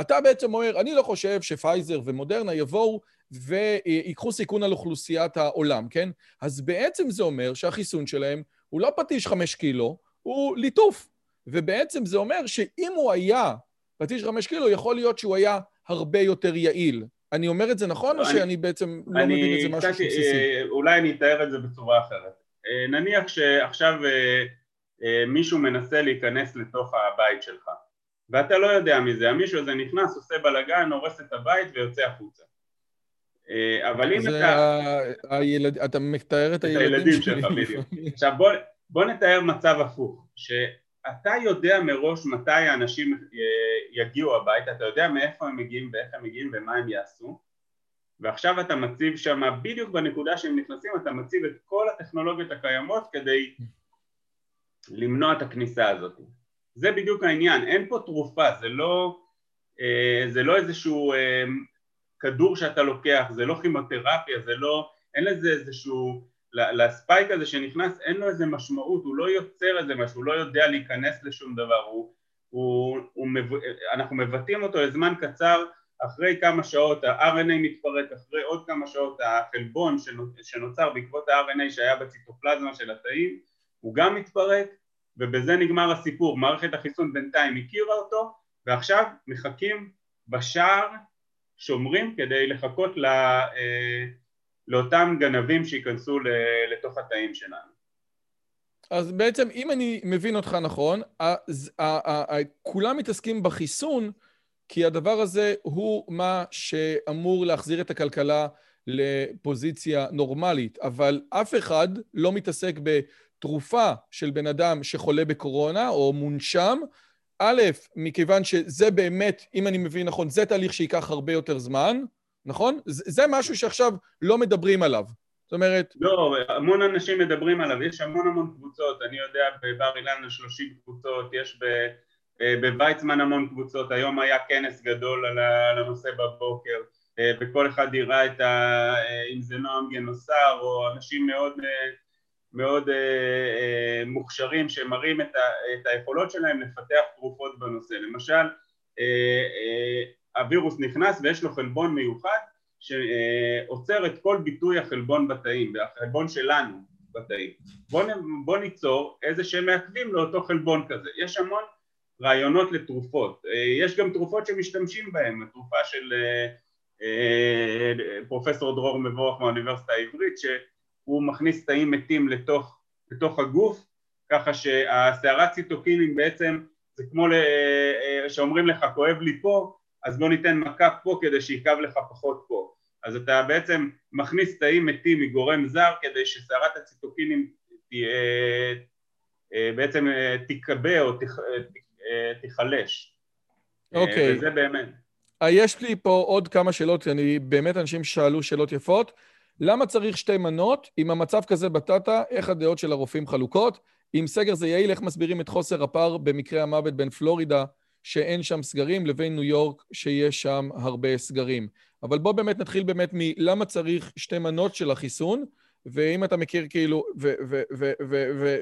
אתה בעצם אומר, אני לא חושב שפייזר ומודרנה יבואו ויקחו סיכון על אוכלוסיית העולם, כן? אז בעצם זה אומר שהחיסון שלהם הוא לא פטיש חמש קילו, הוא ליטוף. ובעצם זה אומר שאם הוא היה פטיש חמש קילו, יכול להיות שהוא היה הרבה יותר יעיל. אני אומר את זה נכון, או שאני בעצם לא מבין את זה משהו בסיסי? אולי אני אתאר את זה בצורה אחרת. אה, נניח שעכשיו אה, אה, מישהו מנסה להיכנס לתוך הבית שלך ואתה לא יודע מזה, המישהו הזה נכנס, עושה בלאגן, הורס את הבית ויוצא החוצה. אבל אם אתה... הילד... אתה מתאר את הילדים, הילדים שלך, בדיוק. עכשיו בוא, בוא נתאר מצב הפוך, שאתה יודע מראש מתי האנשים יגיעו הביתה, אתה יודע מאיפה הם מגיעים ואיך הם מגיעים ומה הם יעשו, ועכשיו אתה מציב שם, בדיוק בנקודה שהם נכנסים, אתה מציב את כל הטכנולוגיות הקיימות כדי למנוע את הכניסה הזאת. זה בדיוק העניין, אין פה תרופה, זה לא, אה, זה לא איזשהו אה, כדור שאתה לוקח, זה לא כימותרפיה, זה לא, אין לזה איזשהו, לספייק הזה שנכנס אין לו איזה משמעות, הוא לא יוצר איזה משהו, הוא לא יודע להיכנס לשום דבר, הוא, הוא, הוא, אנחנו מבטאים אותו לזמן קצר אחרי כמה שעות ה-RNA מתפרק, אחרי עוד כמה שעות החלבון שנוצר בעקבות ה-RNA שהיה בציטופלזמה של התאים הוא גם מתפרק ובזה נגמר הסיפור, מערכת החיסון בינתיים הכירה אותו ועכשיו מחכים בשער שומרים כדי לחכות לא, לאותם גנבים שייכנסו לתוך התאים שלנו. אז בעצם אם אני מבין אותך נכון, אז כולם מתעסקים בחיסון כי הדבר הזה הוא מה שאמור להחזיר את הכלכלה לפוזיציה נורמלית, אבל אף אחד לא מתעסק בתרופה של בן אדם שחולה בקורונה או מונשם, א', מכיוון שזה באמת, אם אני מבין נכון, זה תהליך שייקח הרבה יותר זמן, נכון? זה משהו שעכשיו לא מדברים עליו. זאת אומרת... לא, המון אנשים מדברים עליו, יש המון המון קבוצות, אני יודע בבר אילן 30 קבוצות, יש ב... אה, בוויצמן המון קבוצות, היום היה כנס גדול על הנושא בבוקר אה, וכל אחד יראה את ה... אה, אם זה נועם גנוסר או אנשים מאוד, מאוד מוכשרים שמראים את, ה... את היכולות שלהם לפתח תרופות בנושא, למשל הווירוס נכנס ויש לו חלבון מיוחד שעוצר את כל ביטוי החלבון בתאים, החלבון שלנו בתאים. בוא, בוא ניצור איזה שהם מעכבים לאותו חלבון כזה. יש המון רעיונות לתרופות. אה, יש גם תרופות שמשתמשים בהן, התרופה של אה, אה, פרופסור דרור מבורך מהאוניברסיטה העברית שהוא מכניס תאים מתים לתוך, לתוך הגוף ככה שהסערת ציטוקינים בעצם זה כמו שאומרים לך כואב לי פה אז בוא ניתן מכה פה כדי שיכאב לך פחות פה אז אתה בעצם מכניס תאים מתים מגורם זר כדי שסערת הציטוקינים בעצם תיקבע או תיחלש. אוקיי. וזה באמת. אה, יש לי פה עוד כמה שאלות, אני באמת אנשים שאלו שאלות יפות. למה צריך שתי מנות? אם המצב כזה בטטה, איך הדעות של הרופאים חלוקות? אם סגר זה יעיל, איך מסבירים את חוסר הפער במקרה המוות בין פלורידה, שאין שם סגרים, לבין ניו יורק, שיש שם הרבה סגרים? אבל בואו באמת נתחיל באמת מלמה צריך שתי מנות של החיסון, ואם אתה מכיר כאילו,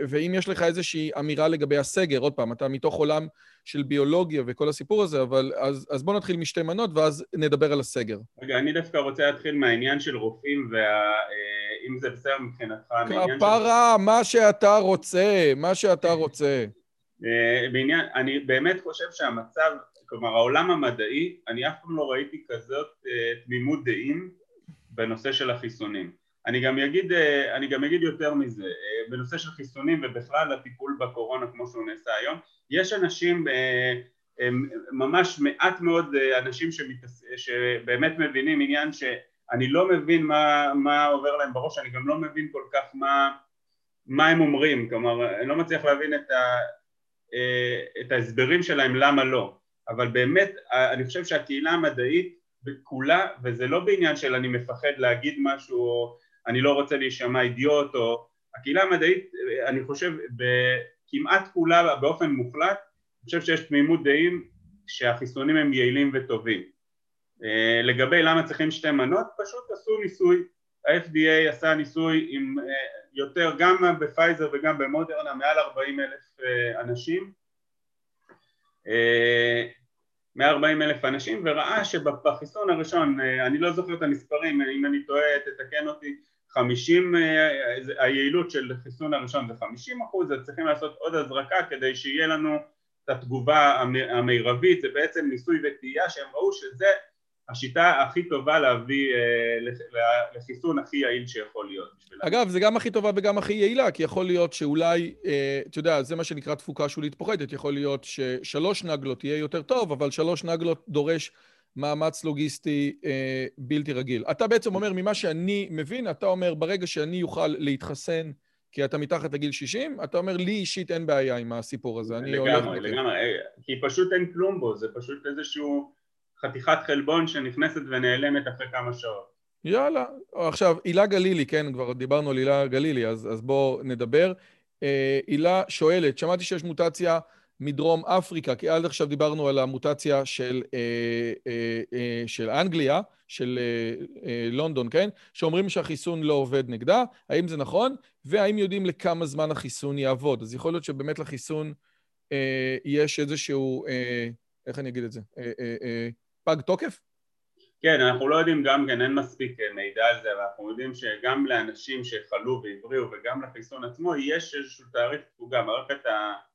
ואם יש לך איזושהי אמירה לגבי הסגר, עוד פעם, אתה מתוך עולם של ביולוגיה וכל הסיפור הזה, אבל אז, אז בוא נתחיל משתי מנות ואז נדבר על הסגר. רגע, אני דווקא רוצה להתחיל מהעניין של רופאים, ואם אם זה בסדר מבחינתך... כפרה, מה שאתה רוצה, מה שאתה רוצה. בעניין, אני באמת חושב שהמצב, כלומר העולם המדעי, אני אף פעם לא ראיתי כזאת תמימות דעים בנושא של החיסונים. אני גם אגיד, אני גם אגיד יותר מזה, בנושא של חיסונים ובכלל הטיפול בקורונה כמו שהוא נעשה היום, יש אנשים ממש מעט מאוד אה, אנשים שמתס... שבאמת מבינים עניין שאני לא מבין מה, מה עובר להם בראש, אני גם לא מבין כל כך מה, מה הם אומרים, כלומר אני לא מצליח להבין את, ה, אה, את ההסברים שלהם למה לא, אבל באמת אני חושב שהקהילה המדעית כולה, וזה לא בעניין של אני מפחד להגיד משהו או אני לא רוצה להישמע אידיוט או הקהילה המדעית אני חושב כמעט כולה באופן מוחלט אני חושב שיש תמימות דעים שהחיסונים הם יעילים וטובים. אה, לגבי למה צריכים שתי מנות, פשוט עשו ניסוי, ה-FDA עשה ניסוי עם אה, יותר, גם בפייזר וגם במודרנה, מעל 40 אלף אה, אנשים, 140 אלף אנשים, וראה שבחיסון הראשון, אני לא זוכר את המספרים, אם אני טועה תתקן אותי, 50, היעילות של החיסון הראשון זה 50 אחוז, אז צריכים לעשות עוד הזרקה כדי שיהיה לנו את התגובה המרבית, זה בעצם ניסוי וטעייה שהם ראו שזה השיטה הכי טובה להביא אה, לחיסון הכי יעיל שיכול להיות. אגב, זה גם הכי טובה וגם הכי יעילה, כי יכול להיות שאולי, אה, אתה יודע, זה מה שנקרא תפוקה שולית פוחתת, יכול להיות ששלוש נגלות יהיה יותר טוב, אבל שלוש נגלות דורש מאמץ לוגיסטי אה, בלתי רגיל. אתה בעצם אומר, ממה שאני מבין, אתה אומר, ברגע שאני אוכל להתחסן כי אתה מתחת לגיל 60, אתה אומר, לי אישית אין בעיה עם הסיפור הזה. לגמרי, לגמרי, אה, כי פשוט אין כלום בו, זה פשוט איזשהו חתיכת חלבון שנכנסת ונעלמת אחרי כמה שעות. יאללה. עכשיו, הילה גלילי, כן, כבר דיברנו על הילה גלילי, אז, אז בואו נדבר. אה, הילה שואלת, שמעתי שיש מוטציה מדרום אפריקה, כי עד עכשיו דיברנו על המוטציה של, אה, אה, אה, של אנגליה, של אה, אה, לונדון, כן? שאומרים שהחיסון לא עובד נגדה, האם זה נכון? והאם יודעים לכמה זמן החיסון יעבוד? אז יכול להיות שבאמת לחיסון אה, יש איזשהו, אה, איך אני אגיד את זה? אה, אה, אה, פג תוקף? כן, אנחנו לא יודעים גם כן, אין מספיק אה, מידע על זה, אבל אנחנו יודעים שגם לאנשים שחלו והבריאו וגם לחיסון עצמו יש איזשהו תאריך תפוגה, מערכת ה...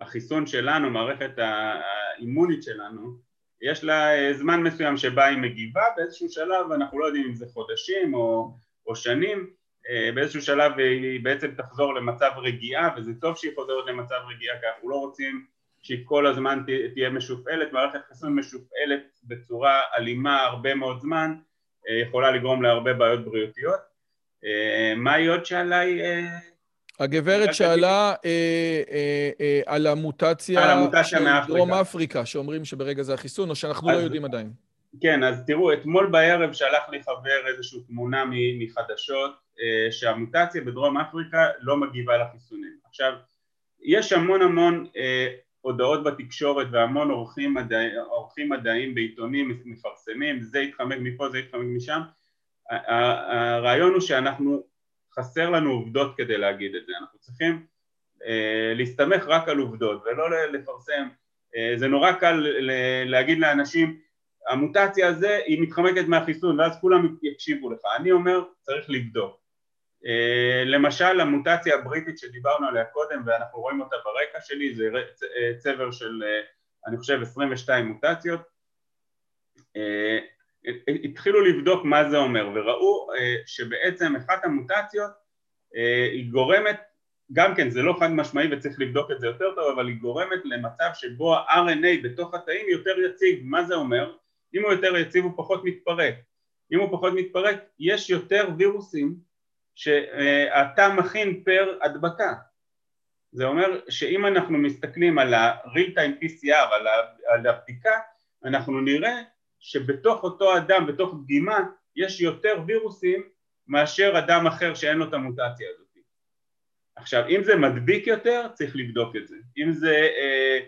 החיסון שלנו, מערכת האימונית שלנו, יש לה אה, זמן מסוים שבה היא מגיבה, באיזשהו שלב אנחנו לא יודעים אם זה חודשים או, או שנים, אה, באיזשהו שלב היא בעצם תחזור למצב רגיעה וזה טוב שהיא חוזרת למצב רגיעה כי אנחנו לא רוצים שהיא כל הזמן תהיה משופעלת, מערכת חיסון משופעלת בצורה אלימה הרבה מאוד זמן אה, יכולה לגרום להרבה בעיות בריאותיות. מה היא עוד שאלה היא הגברת שאלה אה, אה, אה, על המוטציה על המוטציה מאפריקה. דרום אפריקה, שאומרים שברגע זה החיסון, או שאנחנו לא אז, לא יודעים עדיין. כן, אז תראו, אתמול בערב שלח לי חבר איזושהי תמונה מחדשות, אה, שהמוטציה בדרום אפריקה לא מגיבה לחיסונים. עכשיו, יש המון המון אה, הודעות בתקשורת והמון עורכים, מדע, עורכים מדעיים בעיתונים מפרסמים, זה יתחמק מפה, זה יתחמק משם. הרעיון הוא שאנחנו חסר לנו עובדות כדי להגיד את זה, אנחנו צריכים אה, להסתמך רק על עובדות ולא לפרסם, אה, זה נורא קל להגיד לאנשים המוטציה הזה היא מתחמקת מהחיסון ואז כולם יקשיבו לך, אני אומר צריך לבדוק. אה, למשל המוטציה הבריטית שדיברנו עליה קודם ואנחנו רואים אותה ברקע שלי זה אה, צבר של אה, אני חושב 22 מוטציות. אה, התחילו לבדוק מה זה אומר וראו אה, שבעצם אחת המוטציות אה, היא גורמת, גם כן זה לא חד משמעי וצריך לבדוק את זה יותר טוב אבל היא גורמת למצב שבו ה-RNA בתוך התאים יותר יציב, מה זה אומר? אם הוא יותר יציב הוא פחות מתפרק, אם הוא פחות מתפרק יש יותר וירוסים שהתא מכין פר הדבקה. זה אומר שאם אנחנו מסתכלים על ה-real time PCR, על הבדיקה, אנחנו נראה שבתוך אותו אדם, בתוך דגימה, יש יותר וירוסים מאשר אדם אחר שאין לו את המוטציה הזאת. עכשיו, אם זה מדביק יותר, צריך לבדוק את זה. אם זה אה,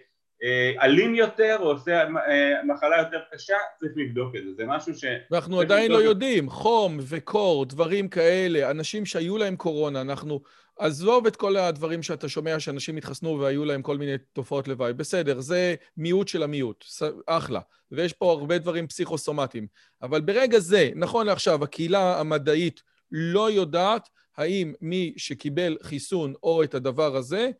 אה, אלים יותר או עושה אה, מחלה יותר קשה, צריך לבדוק את זה. זה משהו ש... ואנחנו עדיין לא יודעים, חום וקור, דברים כאלה, אנשים שהיו להם קורונה, אנחנו... עזוב את כל הדברים שאתה שומע שאנשים התחסנו והיו להם כל מיני תופעות לוואי. בסדר, זה מיעוט של המיעוט, אחלה. ויש פה הרבה דברים פסיכוסומטיים. אבל ברגע זה, נכון לעכשיו, הקהילה המדעית לא יודעת האם מי שקיבל חיסון או את הדבר הזה,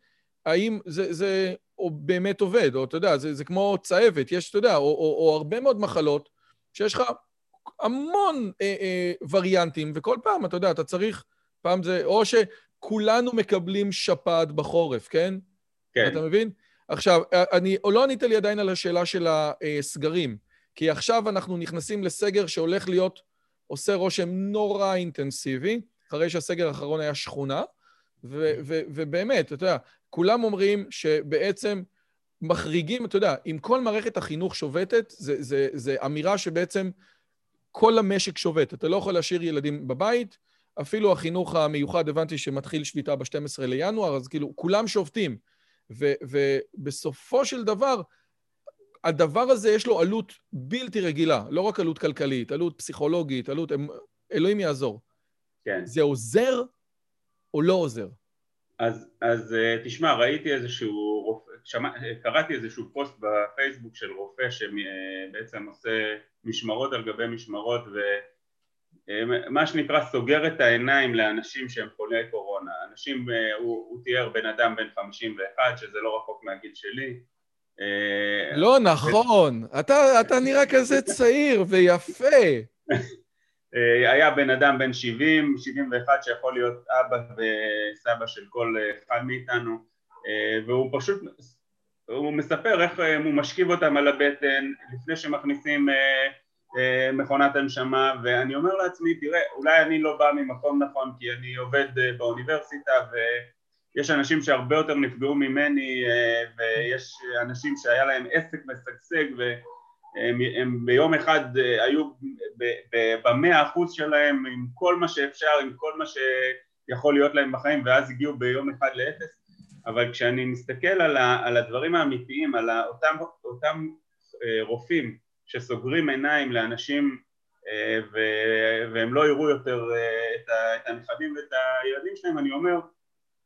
האם זה, זה או באמת עובד, או אתה יודע, זה, זה כמו צהבת, יש, אתה יודע, או, או, או הרבה מאוד מחלות שיש לך המון אה, אה, וריאנטים, וכל פעם, אתה יודע, אתה צריך, פעם זה, או שכולנו מקבלים שפעת בחורף, כן? כן. אתה מבין? עכשיו, אני לא ענית לי עדיין על השאלה של הסגרים, כי עכשיו אנחנו נכנסים לסגר שהולך להיות, עושה רושם נורא אינטנסיבי, אחרי שהסגר האחרון היה שכונה, ו- ו- ובאמת, אתה יודע, כולם אומרים שבעצם מחריגים, אתה יודע, אם כל מערכת החינוך שובתת, זה, זה, זה אמירה שבעצם כל המשק שובת. אתה לא יכול להשאיר ילדים בבית, אפילו החינוך המיוחד, הבנתי שמתחיל שביתה ב-12 לינואר, אז כאילו, כולם שובתים. ו- ובסופו של דבר, הדבר הזה יש לו עלות בלתי רגילה, לא רק עלות כלכלית, עלות פסיכולוגית, עלות... אלוהים יעזור. כן. זה עוזר או לא עוזר? אז, אז אה, תשמע, ראיתי איזשהו רופא, שמע, קראתי איזשהו פוסט בפייסבוק של רופא שבעצם עושה משמרות על גבי משמרות ומה שנקרא סוגר את העיניים לאנשים שהם חולי קורונה. אנשים, אה, הוא, הוא תיאר בן אדם בן 51, שזה לא רחוק מהגיל שלי. אה, לא נכון, אתה, אתה נראה כזה צעיר ויפה. אה, היה בן אדם בן 70, 71 שיכול להיות אבא וסבא של כל אחד מאיתנו והוא פשוט, הוא מספר איך הוא משכיב אותם על הבטן לפני שמכניסים מכונת הנשמה ואני אומר לעצמי תראה אולי אני לא בא ממקום נכון כי אני עובד באוניברסיטה ויש אנשים שהרבה יותר נפגעו ממני ויש אנשים שהיה להם עסק משגשג הם, הם ביום אחד אה, היו במאה אחוז שלהם עם כל מה שאפשר, עם כל מה שיכול להיות להם בחיים ואז הגיעו ביום אחד לאפס. אבל כשאני מסתכל על, ה, על הדברים האמיתיים, על אותם, אותם אה, רופאים שסוגרים עיניים לאנשים אה, ו, והם לא יראו יותר את, ה, את הנכדים ואת הילדים שלהם, אני אומר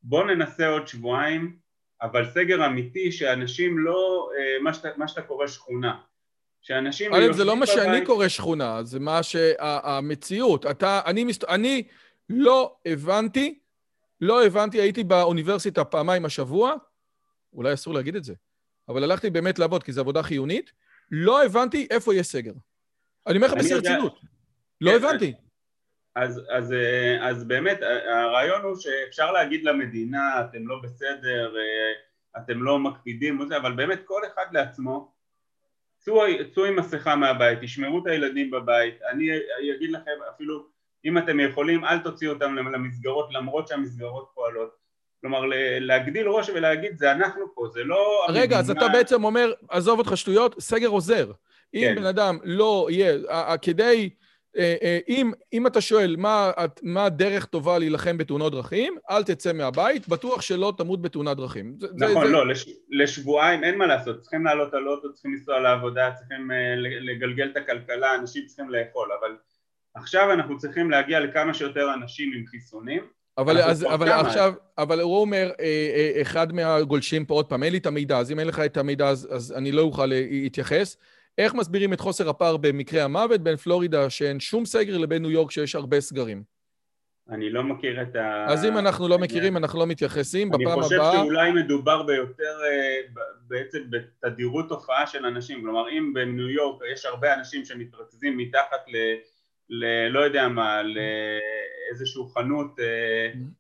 בואו ננסה עוד שבועיים אבל סגר אמיתי שאנשים לא, מה שאתה, מה שאתה קורא שכונה שאנשים... א', זה לא מה שאני קורא שכונה, זה מה שהמציאות. אתה, אני, מסת... אני לא הבנתי, לא הבנתי, הייתי באוניברסיטה פעמיים השבוע, אולי אסור להגיד את זה, אבל הלכתי באמת לעבוד, כי זו עבודה חיונית, לא הבנתי איפה יש סגר. אני אומר לך בשיא רצינות. לא כן, הבנתי. אז, אז, אה, אז באמת, הרעיון הוא שאפשר להגיד למדינה, אתם לא בסדר, אה, אתם לא מקפידים, אבל באמת כל אחד לעצמו, צאו עם מסכה מהבית, תשמרו את הילדים בבית, אני אגיד לכם אפילו אם אתם יכולים אל תוציאו אותם למסגרות למרות שהמסגרות פועלות כלומר להגדיל ראש ולהגיד זה אנחנו פה, זה לא... רגע, המדינה... אז אתה בעצם אומר, עזוב אותך שטויות, סגר עוזר. אם כן. בן אדם לא יהיה, כדי אה, אה, אם, אם אתה שואל מה, מה דרך טובה להילחם בתאונות דרכים, אל תצא מהבית, בטוח שלא תמות בתאונת דרכים. נכון, זה, לא, לש, לשבועיים אין מה לעשות, צריכים לעלות על אוטו, צריכים לנסוע לעבודה, צריכים uh, לגלגל את הכלכלה, אנשים צריכים לאכול, אבל עכשיו אנחנו צריכים להגיע לכמה שיותר אנשים עם חיסונים. אבל, אז, אבל עכשיו, אבל הוא אומר, אחד מהגולשים פה, עוד פעם, אין לי את המידע, אז אם אין לך את המידע אז, אז אני לא אוכל להתייחס. איך מסבירים את חוסר הפער במקרה המוות בין פלורידה שאין שום סגר לבין ניו יורק שיש הרבה סגרים? אני לא מכיר את ה... אז אם אנחנו לא מכירים, אנחנו לא מתייחסים. בפעם הבאה... אני חושב שאולי מדובר ביותר, אה, בעצם בתדירות תופעה של אנשים. כלומר, אם בניו יורק יש הרבה אנשים שמתרכזים מתחת ל... ל... לא יודע מה, לאיזשהו חנות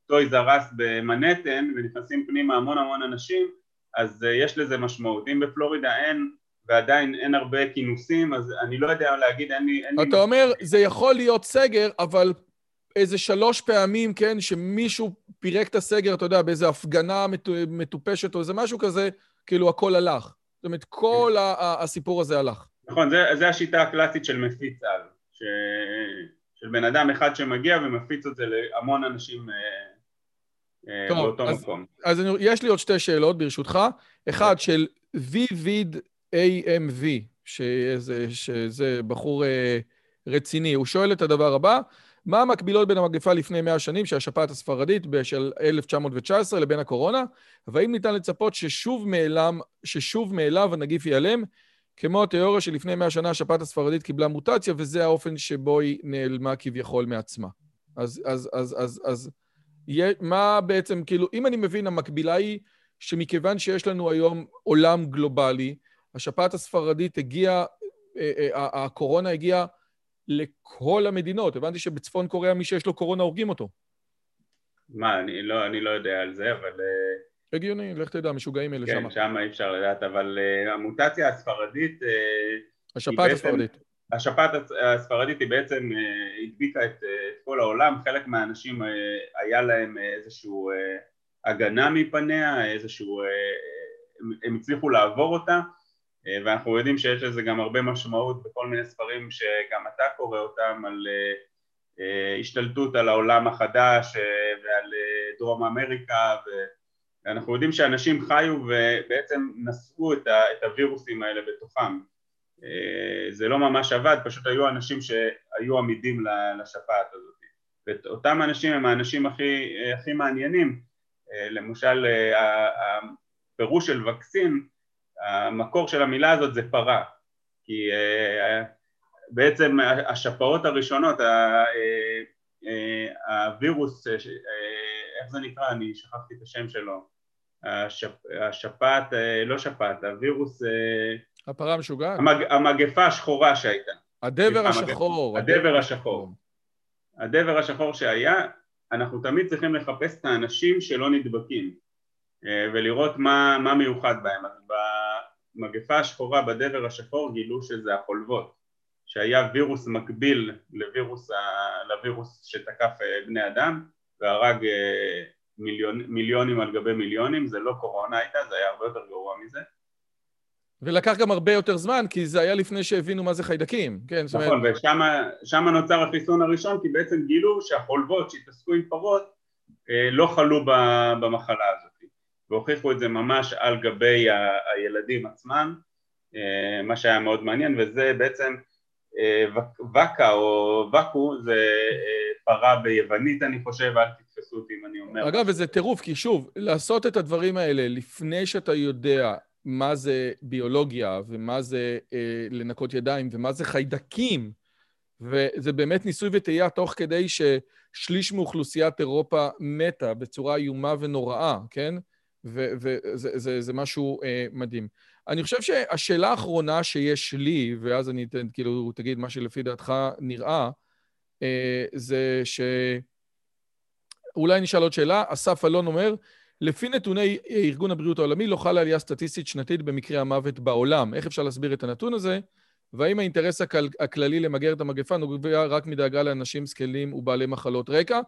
טוי זרס במנהטן ונכנסים פנימה המון המון אנשים, אז אה, יש לזה משמעות. אם בפלורידה אין ועדיין אין הרבה כינוסים, אז אני לא יודע להגיד, אין לי... אין אתה לי... אומר, זה יכול להיות סגר, אבל איזה שלוש פעמים, כן, שמישהו פירק את הסגר, אתה יודע, באיזה הפגנה מטופשת או איזה משהו כזה, כאילו הכל הלך. זאת אומרת, כל כן. הסיפור הזה הלך. נכון, זה השיטה הקלאסית של מפיץ על, ש... של בן אדם אחד שמגיע ומפיץ את זה להמון אנשים אה, אה, טוב, באותו אז, מקום. אז אני, יש לי עוד שתי שאלות, ברשותך. אחד, של ויביד AMV, שזה, שזה בחור אה, רציני, הוא שואל את הדבר הבא, מה המקבילות בין המגפה לפני 100 שנים, שהשפעת הספרדית של 1919, לבין הקורונה, והאם ניתן לצפות ששוב מאליו הנגיף ייעלם, כמו התיאוריה שלפני 100 שנה השפעת הספרדית קיבלה מוטציה, וזה האופן שבו היא נעלמה כביכול מעצמה. אז, אז, אז, אז, אז, מה בעצם, כאילו, אם אני מבין, המקבילה היא שמכיוון שיש לנו היום עולם גלובלי, השפעת הספרדית הגיעה, אה, אה, הקורונה הגיעה לכל המדינות. הבנתי שבצפון קוריאה מי שיש לו קורונה הורגים אותו. מה, אני לא, אני לא יודע על זה, אבל... אה, הגיוני, לך תדע, משוגעים אלה שם. כן, שם אי אפשר לדעת, אבל uh, המוטציה הספרדית... Uh, השפעת הספרדית. השפעת הספרדית היא בעצם uh, הדביקה את, uh, את כל העולם, חלק מהאנשים uh, היה להם איזושהי uh, הגנה מפניה, איזשהו... Uh, הם, הם הצליחו לעבור אותה, uh, ואנחנו יודעים שיש לזה גם הרבה משמעות בכל מיני ספרים שגם אתה קורא אותם על... Uh, השתלטות על העולם החדש ועל דרום אמריקה ואנחנו יודעים שאנשים חיו ובעצם נשאו את הווירוסים האלה בתוכם זה לא ממש עבד, פשוט היו אנשים שהיו עמידים לשפעת הזאת ואותם אנשים הם האנשים הכי, הכי מעניינים למשל הפירוש של וקסין, המקור של המילה הזאת זה פרה כי בעצם השפעות הראשונות, אה, הווירוס, אה, איך זה נקרא? אני שכחתי את השם שלו. השפ, השפעת, לא שפעת, הווירוס... הפרה המשוגעת? המג, המגפה השחורה שהייתה. הדבר השחור. הדבר השחור. הדבר השחור שהיה, אנחנו תמיד צריכים לחפש את האנשים שלא נדבקים אה, ולראות מה, מה מיוחד בהם. אז במגפה השחורה, בדבר השחור, גילו שזה החולבות. שהיה וירוס מקביל לווירוס, ה... לווירוס שתקף אה, בני אדם והרג אה, מיליון, מיליונים על גבי מיליונים, זה לא קורונה הייתה, זה היה הרבה יותר גרוע מזה. ולקח גם הרבה יותר זמן, כי זה היה לפני שהבינו מה זה חיידקים, כן? נכון, אומרת... ושם נוצר החיסון הראשון, כי בעצם גילו שהחולבות שהתעסקו עם פרות אה, לא חלו במחלה הזאת, והוכיחו את זה ממש על גבי הילדים עצמם, מה שהיה מאוד מעניין, וזה בעצם וקה או וקו זה אה, פרה ביוונית אני חושב, אל תתפסו אותי אם אני אומר. אגב, וזה טירוף, כי שוב, לעשות את הדברים האלה לפני שאתה יודע מה זה ביולוגיה ומה זה אה, לנקות ידיים ומה זה חיידקים, וזה באמת ניסוי וטעייה תוך כדי ששליש מאוכלוסיית אירופה מתה בצורה איומה ונוראה, כן? וזה משהו אה, מדהים. אני חושב שהשאלה האחרונה שיש לי, ואז אני אתן, כאילו, תגיד מה שלפי דעתך נראה, אה, זה ש... אולי נשאל עוד שאלה. אסף אלון אומר, לפי נתוני ארגון הבריאות העולמי לא חלה עלייה סטטיסטית שנתית במקרי המוות בעולם. איך אפשר להסביר את הנתון הזה? והאם האינטרס הכל, הכללי למגר את המגפה נובע רק מדאגה לאנשים זקנים ובעלי מחלות רקע?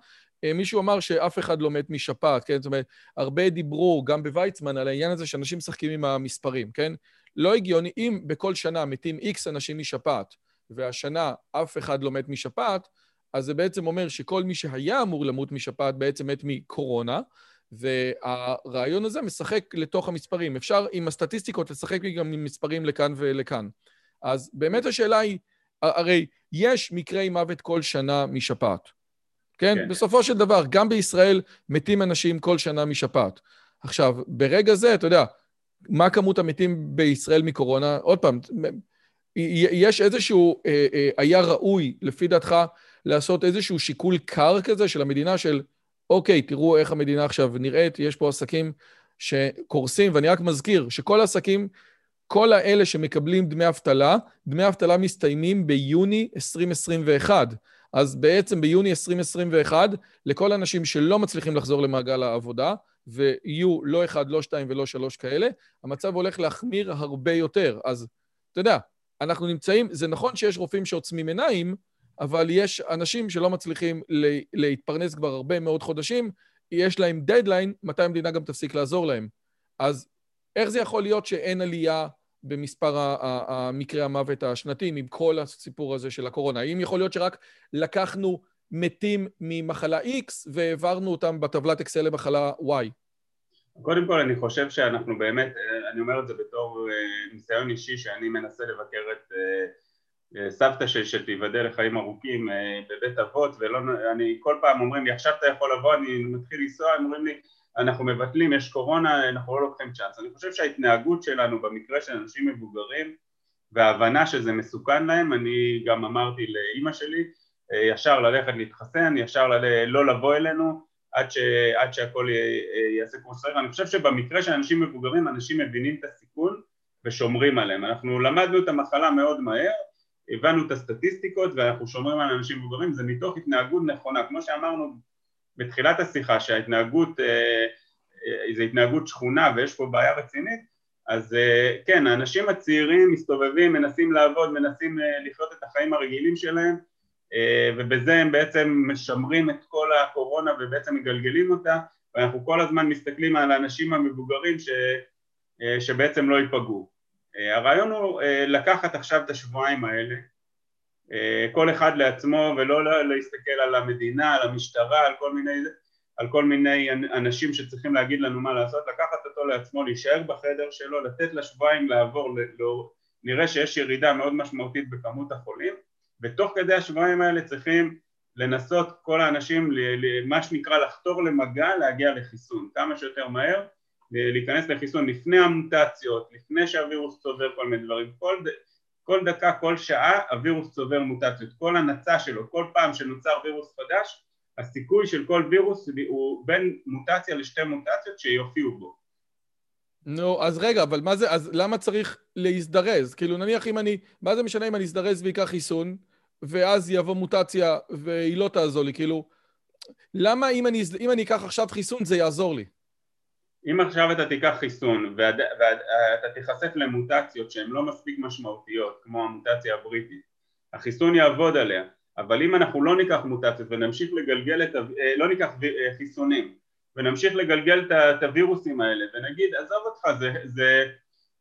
אה, מישהו אמר שאף אחד לא מת משפעת, כן? זאת אומרת, הרבה דיברו, גם בוויצמן, על העניין הזה שאנשים משחקים עם המספרים, כן? לא הגיוני, אם בכל שנה מתים איקס אנשים משפעת, והשנה אף אחד לא מת משפעת, אז זה בעצם אומר שכל מי שהיה אמור למות משפעת בעצם מת מקורונה, והרעיון הזה משחק לתוך המספרים. אפשר עם הסטטיסטיקות לשחק גם עם מספרים לכאן ולכאן. אז באמת השאלה היא, הרי יש מקרי מוות כל שנה משפעת. כן? כן? בסופו של דבר, גם בישראל מתים אנשים כל שנה משפעת. עכשיו, ברגע זה, אתה יודע, מה כמות המתים בישראל מקורונה? עוד פעם, יש איזשהו, אה, אה, היה ראוי, לפי דעתך, לעשות איזשהו שיקול קר כזה של המדינה של, אוקיי, תראו איך המדינה עכשיו נראית, יש פה עסקים שקורסים, ואני רק מזכיר שכל העסקים, כל האלה שמקבלים דמי אבטלה, דמי אבטלה מסתיימים ביוני 2021. אז בעצם ביוני 2021, לכל האנשים שלא מצליחים לחזור למעגל העבודה, ויהיו לא אחד, לא שתיים ולא שלוש כאלה, המצב הולך להחמיר הרבה יותר. אז אתה יודע, אנחנו נמצאים, זה נכון שיש רופאים שעוצמים עיניים, אבל יש אנשים שלא מצליחים להתפרנס כבר הרבה מאוד חודשים, יש להם דדליין, מתי המדינה גם תפסיק לעזור להם. אז איך זה יכול להיות שאין עלייה במספר המקרי המוות השנתיים עם כל הסיפור הזה של הקורונה? האם יכול להיות שרק לקחנו מתים ממחלה X והעברנו אותם בטבלת אקסל למחלה Y? קודם כל אני חושב שאנחנו באמת, אני אומר את זה בתור אה, ניסיון אישי שאני מנסה לבקר את אה, אה, סבתא שתיבדל לחיים ארוכים בבית אבות ולא, אני כל פעם אומרים לי עכשיו אתה יכול לבוא, אני מתחיל לנסוע, הם אומרים לי אנחנו מבטלים, יש קורונה, אנחנו לא לוקחים צ'אנס. אני חושב שההתנהגות שלנו במקרה של אנשים מבוגרים וההבנה שזה מסוכן להם, אני גם אמרתי לאימא שלי, ישר ללכת להתחסן, ישר ל... לא לבוא אלינו עד, ש... עד שהכל יעשה כמו שצריך. אני חושב שבמקרה של אנשים מבוגרים, אנשים מבינים את הסיכון ושומרים עליהם. אנחנו למדנו את המחלה מאוד מהר, הבנו את הסטטיסטיקות ואנחנו שומרים על אנשים מבוגרים, זה מתוך התנהגות נכונה. כמו שאמרנו בתחילת השיחה, שההתנהגות, אה, אה, זה התנהגות שכונה ויש פה בעיה רצינית, אז אה, כן, האנשים הצעירים מסתובבים, מנסים לעבוד, מנסים לחיות את החיים הרגילים שלהם, ובזה הם בעצם משמרים את כל הקורונה ובעצם מגלגלים אותה, ואנחנו כל הזמן מסתכלים על האנשים המבוגרים ש, שבעצם לא ייפגעו. הרעיון הוא לקחת עכשיו את השבועיים האלה אה, כל אחד לעצמו ולא להסתכל על המדינה, על המשטרה, על כל מיני, על כל מיני אנשים שצריכים להגיד לנו מה לעשות, לקחת אותו לעצמו, להישאר בחדר שלו, לתת לשבועיים לעבור, לא, נראה שיש ירידה מאוד משמעותית בכמות החולים ותוך כדי השבועיים האלה צריכים לנסות כל האנשים, מה שנקרא לחתור למגע, להגיע לחיסון כמה שיותר מהר, להיכנס לחיסון לפני המוטציות, לפני שהווירוס צובר כל מיני דברים, כל, כל דקה, כל שעה הווירוס צובר מוטציות, כל הנצה שלו, כל פעם שנוצר וירוס חדש, הסיכוי של כל וירוס הוא בין מוטציה לשתי מוטציות שיופיעו בו. נו, אז רגע, אבל מה זה, אז למה צריך להזדרז? כאילו נניח אם אני, מה זה משנה אם אני אזדרז ואקח חיסון, ואז יבוא מוטציה והיא לא תעזור לי, כאילו, למה אם אני, אם אני אקח עכשיו חיסון זה יעזור לי? אם עכשיו אתה תיקח חיסון ואתה תיחשף למוטציות שהן לא מספיק משמעותיות כמו המוטציה הבריטית החיסון יעבוד עליה אבל אם אנחנו לא ניקח מוטציות ונמשיך לגלגל את, אה, לא ניקח אה, חיסונים ונמשיך לגלגל את הווירוסים האלה ונגיד עזוב אותך זה, זה,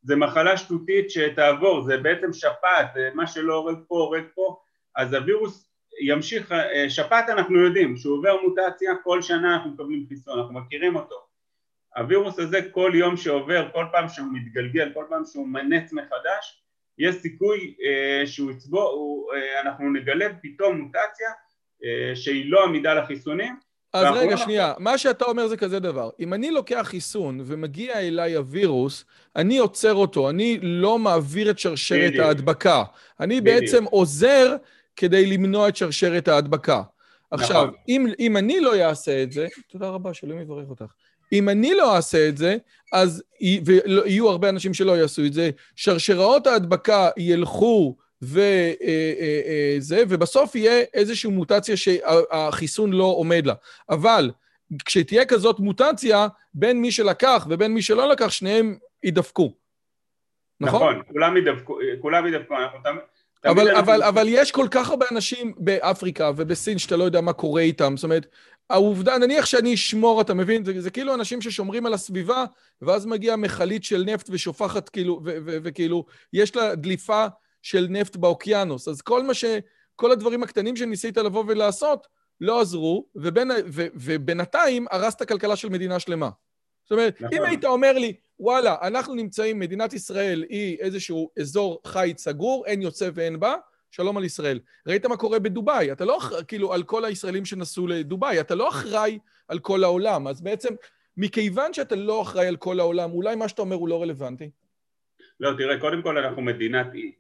זה מחלה שטותית שתעבור זה בעצם שפעת מה שלא הורג פה הורג פה אז הווירוס ימשיך אה, שפעת אנחנו יודעים שהוא עובר מוטציה כל שנה אנחנו מקבלים חיסון אנחנו מכירים אותו הווירוס הזה כל יום שעובר, כל פעם שהוא מתגלגל, כל פעם שהוא מנץ מחדש, יש סיכוי אה, שהוא יצבוא, אה, אנחנו נגלה פתאום מוטציה אה, שהיא לא עמידה לחיסונים. אז רגע, לא שנייה, אנחנו... מה שאתה אומר זה כזה דבר. אם אני לוקח חיסון ומגיע אליי הווירוס, אני עוצר אותו, אני לא מעביר את שרשרת בדיוק. ההדבקה. אני בדיוק. בעצם עוזר כדי למנוע את שרשרת ההדבקה. עכשיו, נכון. אם, אם אני לא אעשה את זה, תודה רבה, שאלוהים יברך אותך. אם אני לא אעשה את זה, אז ויהיו הרבה אנשים שלא יעשו את זה, שרשראות ההדבקה ילכו וזה, אה, אה, אה, ובסוף יהיה איזושהי מוטציה שהחיסון לא עומד לה. אבל כשתהיה כזאת מוטציה, בין מי שלקח ובין מי שלא לקח, שניהם יידפקו. נכון? נכון, כולם יידפקו, כולם יידפקו, אנחנו תמיד... אבל, אבל, אבל יש כל כך הרבה אנשים באפריקה ובסין שאתה לא יודע מה קורה איתם. זאת אומרת, העובדה, נניח שאני אשמור, אתה מבין? זה, זה כאילו אנשים ששומרים על הסביבה, ואז מגיעה מכלית של נפט ושופחת כאילו, וכאילו, יש לה דליפה של נפט באוקיינוס. אז כל מה ש... כל הדברים הקטנים שניסית לבוא ולעשות, לא עזרו, ובין, ו, ובינתיים הרסת כלכלה של מדינה שלמה. זאת אומרת, נכון. אם היית אומר לי, וואלה, אנחנו נמצאים, מדינת ישראל היא איזשהו אזור חיץ סגור, אין יוצא ואין בא, שלום על ישראל. ראית מה קורה בדובאי, אתה לא אחראי, כאילו, על כל הישראלים שנסעו לדובאי, אתה לא אחראי על כל העולם. אז בעצם, מכיוון שאתה לא אחראי על כל העולם, אולי מה שאתה אומר הוא לא רלוונטי? לא, תראה, קודם כל אנחנו מדינת אי.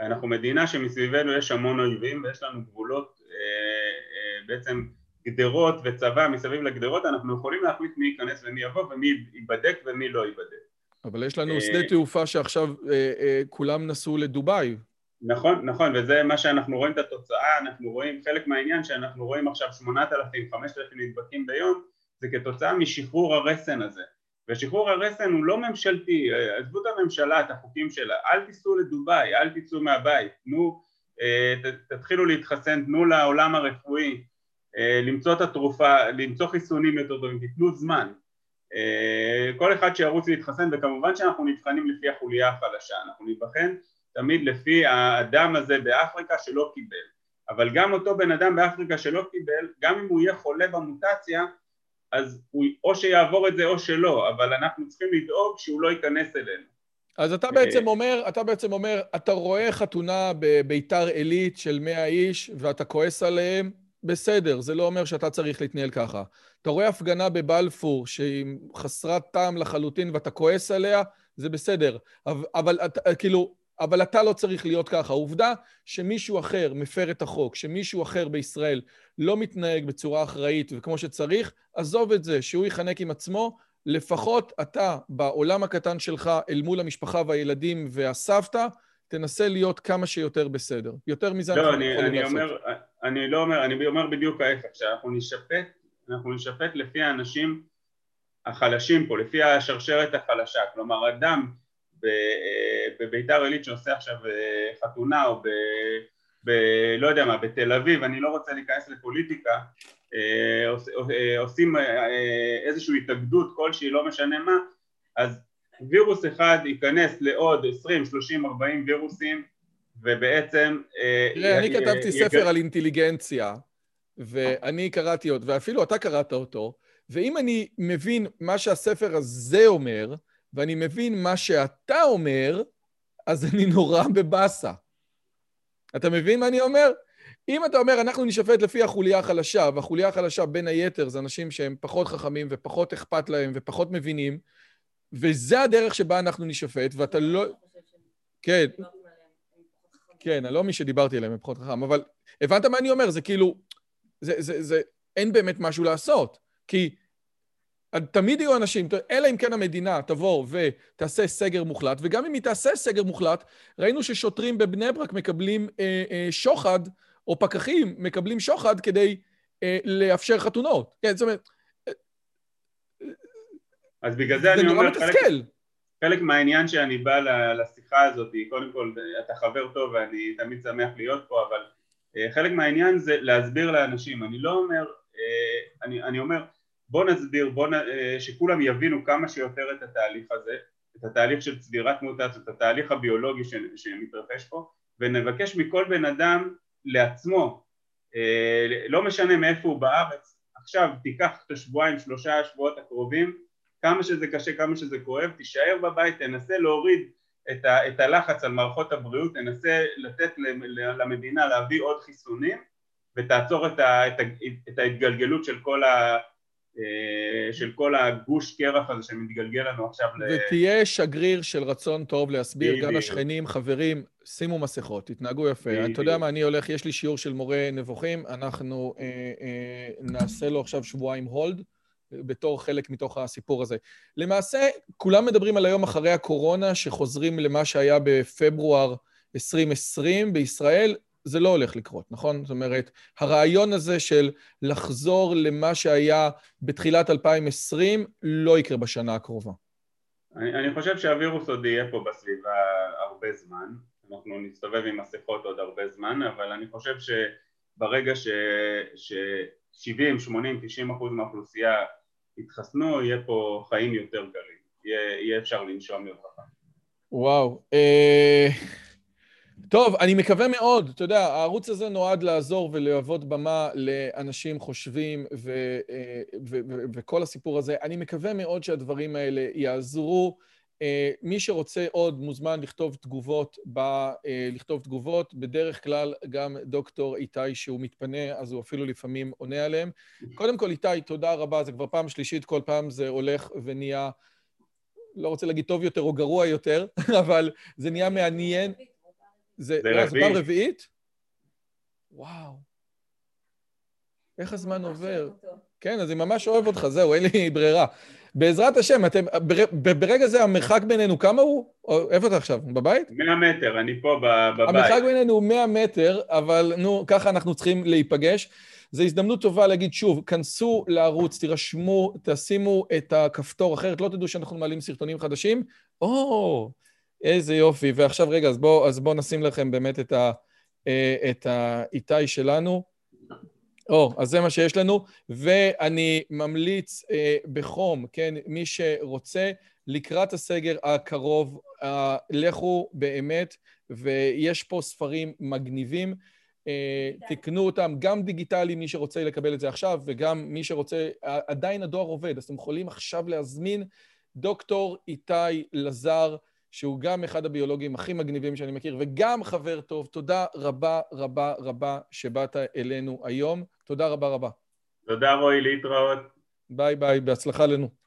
אנחנו מדינה שמסביבנו יש המון אויבים ויש לנו גבולות, אה, אה, בעצם גדרות וצבא מסביב לגדרות, אנחנו יכולים להחליט מי ייכנס ומי יבוא ומי ייבדק ומי לא ייבדק. אבל יש לנו שדה תעופה שעכשיו אה, אה, כולם נסעו לדובאי. נכון, נכון, וזה מה שאנחנו רואים את התוצאה, אנחנו רואים, חלק מהעניין שאנחנו רואים עכשיו 8,000, 5,000 נדבקים ביום, זה כתוצאה משחרור הרסן הזה. ושחרור הרסן הוא לא ממשלתי, עזבו את הממשלה, את החוקים שלה, אל תיסעו לדובאי, אל תצאו מהבית, תנו, אה, תתחילו להתחסן, תנו לעולם הרפואי אה, למצוא את התרופה, למצוא חיסונים יותר טובים, תיתנו זמן. אה, כל אחד שירוץ להתחסן, וכמובן שאנחנו נבחנים לפי החוליה החלשה, אנחנו נבחן תמיד לפי האדם הזה באפריקה שלא קיבל. אבל גם אותו בן אדם באפריקה שלא קיבל, גם אם הוא יהיה חולה במוטציה, אז הוא או שיעבור את זה או שלא, אבל אנחנו צריכים לדאוג שהוא לא ייכנס אלינו. אז אתה בעצם אומר, אתה בעצם אומר, אתה רואה חתונה בביתר עילית של 100 איש ואתה כועס עליהם, בסדר, זה לא אומר שאתה צריך להתנהל ככה. אתה רואה הפגנה בבלפור שהיא חסרת טעם לחלוטין ואתה כועס עליה, זה בסדר. אבל, אבל כאילו, אבל אתה לא צריך להיות ככה. העובדה שמישהו אחר מפר את החוק, שמישהו אחר בישראל לא מתנהג בצורה אחראית וכמו שצריך, עזוב את זה, שהוא יחנק עם עצמו, לפחות אתה, בעולם הקטן שלך, אל מול המשפחה והילדים והסבתא, תנסה להיות כמה שיותר בסדר. יותר מזה לא, אנחנו יכולים לעשות. אומר, אני לא אומר, אני אומר בדיוק ההפך, שאנחנו נשפט, אנחנו נשפט לפי האנשים החלשים פה, לפי השרשרת החלשה. כלומר, אדם בביתר עילית שעושה עכשיו אה, חתונה או ב... ב... לא יודע מה, בתל אביב, אני לא רוצה להיכנס לפוליטיקה, אה, אה, עושים איזושהי התאגדות כלשהי, לא משנה מה, אז וירוס אחד ייכנס לעוד 20, 30, 40 וירוסים ובעצם... תראה, אני כתבתי ספר על אינטליגנציה ואני קראתי אותו, ואפילו אתה קראת אותו, ואם אני מבין מה שהספר הזה אומר, ואני מבין מה שאתה אומר, אז אני נורא בבאסה. אתה מבין מה אני אומר? אם אתה אומר, אנחנו נשפט לפי החוליה החלשה, והחוליה החלשה בין היתר זה אנשים שהם פחות חכמים ופחות אכפת להם ופחות מבינים, וזה הדרך שבה אנחנו נשפט, ואתה לא... כן. כן, לא מי שדיברתי עליהם הם פחות חכם, אבל הבנת מה אני אומר? זה כאילו, זה, זה, זה, אין באמת משהו לעשות. כי תמיד יהיו אנשים, אלא אם כן המדינה תבוא ותעשה סגר מוחלט, וגם אם היא תעשה סגר מוחלט, ראינו ששוטרים בבני ברק מקבלים אה, אה, שוחד, או פקחים מקבלים שוחד כדי אה, לאפשר חתונות. כן, זאת אומרת... אז בגלל זה, זה אני אומר, חלק, חלק מהעניין שאני בא לשיחה הזאת, קודם כל, אתה חבר טוב ואני תמיד שמח להיות פה, אבל אה, חלק מהעניין זה להסביר לאנשים. אני לא אומר, אה, אני, אני אומר, בוא נסביר, בוא נ... אה, שכולם יבינו כמה שיותר את התהליך הזה, את התהליך של צבירת מוטציות, את התהליך הביולוגי ש... שמתרחש פה, ונבקש מכל בן אדם לעצמו, לא משנה מאיפה הוא בארץ, עכשיו תיקח את השבועיים, שלושה השבועות הקרובים, כמה שזה קשה, כמה שזה כואב, תישאר בבית, תנסה להוריד את, ה, את הלחץ על מערכות הבריאות, תנסה לתת למדינה להביא עוד חיסונים ותעצור את, ה, את, ה, את ההתגלגלות של כל ה... אה, של כל הגוש קרח הזה שמתגלגל לנו עכשיו ל... ותהיה שגריר של רצון טוב להסביר גם לשכנים, חברים, שימו מסכות, תתנהגו יפה. אתה יודע מה, אני הולך, יש לי שיעור של מורה נבוכים, אנחנו אה, אה, נעשה לו עכשיו שבועיים הולד. בתור חלק מתוך הסיפור הזה. למעשה, כולם מדברים על היום אחרי הקורונה, שחוזרים למה שהיה בפברואר 2020 בישראל. זה לא הולך לקרות, נכון? זאת אומרת, הרעיון הזה של לחזור למה שהיה בתחילת 2020 לא יקרה בשנה הקרובה. אני, אני חושב שהווירוס עוד יהיה פה בסביבה הרבה זמן, אנחנו נסתובב עם מסכות עוד הרבה זמן, אבל אני חושב שברגע ש-70, 80, 90 אחוז מהאוכלוסייה יתחסנו, יהיה פה חיים יותר קלים, יהיה, יהיה אפשר לנשום יותר. וואו. אה... טוב, אני מקווה מאוד, אתה יודע, הערוץ הזה נועד לעזור ולהוות במה לאנשים חושבים ו- אה, ו- ו- וכל הסיפור הזה. אני מקווה מאוד שהדברים האלה יעזרו. אה, מי שרוצה עוד מוזמן לכתוב תגובות, בא אה, לכתוב תגובות. בדרך כלל גם דוקטור איתי, שהוא מתפנה, אז הוא אפילו לפעמים עונה עליהם. קודם כל, איתי, תודה רבה, זה כבר פעם שלישית, כל פעם זה הולך ונהיה, לא רוצה להגיד טוב יותר או גרוע יותר, אבל זה נהיה מעניין. זה, זה רביעית. פעם רביעית? וואו. איך הזמן עובר. כן, אז אני ממש אוהב אותך, זהו, אין לי ברירה. בעזרת השם, אתם, ברגע זה המרחק בינינו, כמה הוא? איפה אתה עכשיו? בבית? 100 מטר, אני פה בבית. המרחק בינינו הוא 100 מטר, אבל נו, ככה אנחנו צריכים להיפגש. זו הזדמנות טובה להגיד שוב, כנסו לערוץ, תירשמו, תשימו את הכפתור, אחרת לא תדעו שאנחנו מעלים סרטונים חדשים. או, איזה יופי. ועכשיו, רגע, אז בואו בוא נשים לכם באמת את, ה, אה, את האיתי שלנו. או, אז זה מה שיש לנו, ואני ממליץ אה, בחום, כן, מי שרוצה, לקראת הסגר הקרוב, אה, לכו באמת, ויש פה ספרים מגניבים. אה, תקנו אותם, גם דיגיטלי, מי שרוצה לקבל את זה עכשיו, וגם מי שרוצה, עדיין הדואר עובד, אז אתם יכולים עכשיו להזמין דוקטור איתי לזר, שהוא גם אחד הביולוגים הכי מגניבים שאני מכיר, וגם חבר טוב. תודה רבה רבה רבה שבאת אלינו היום. תודה רבה רבה. תודה רועי, להתראות. ביי ביי, בהצלחה לנו.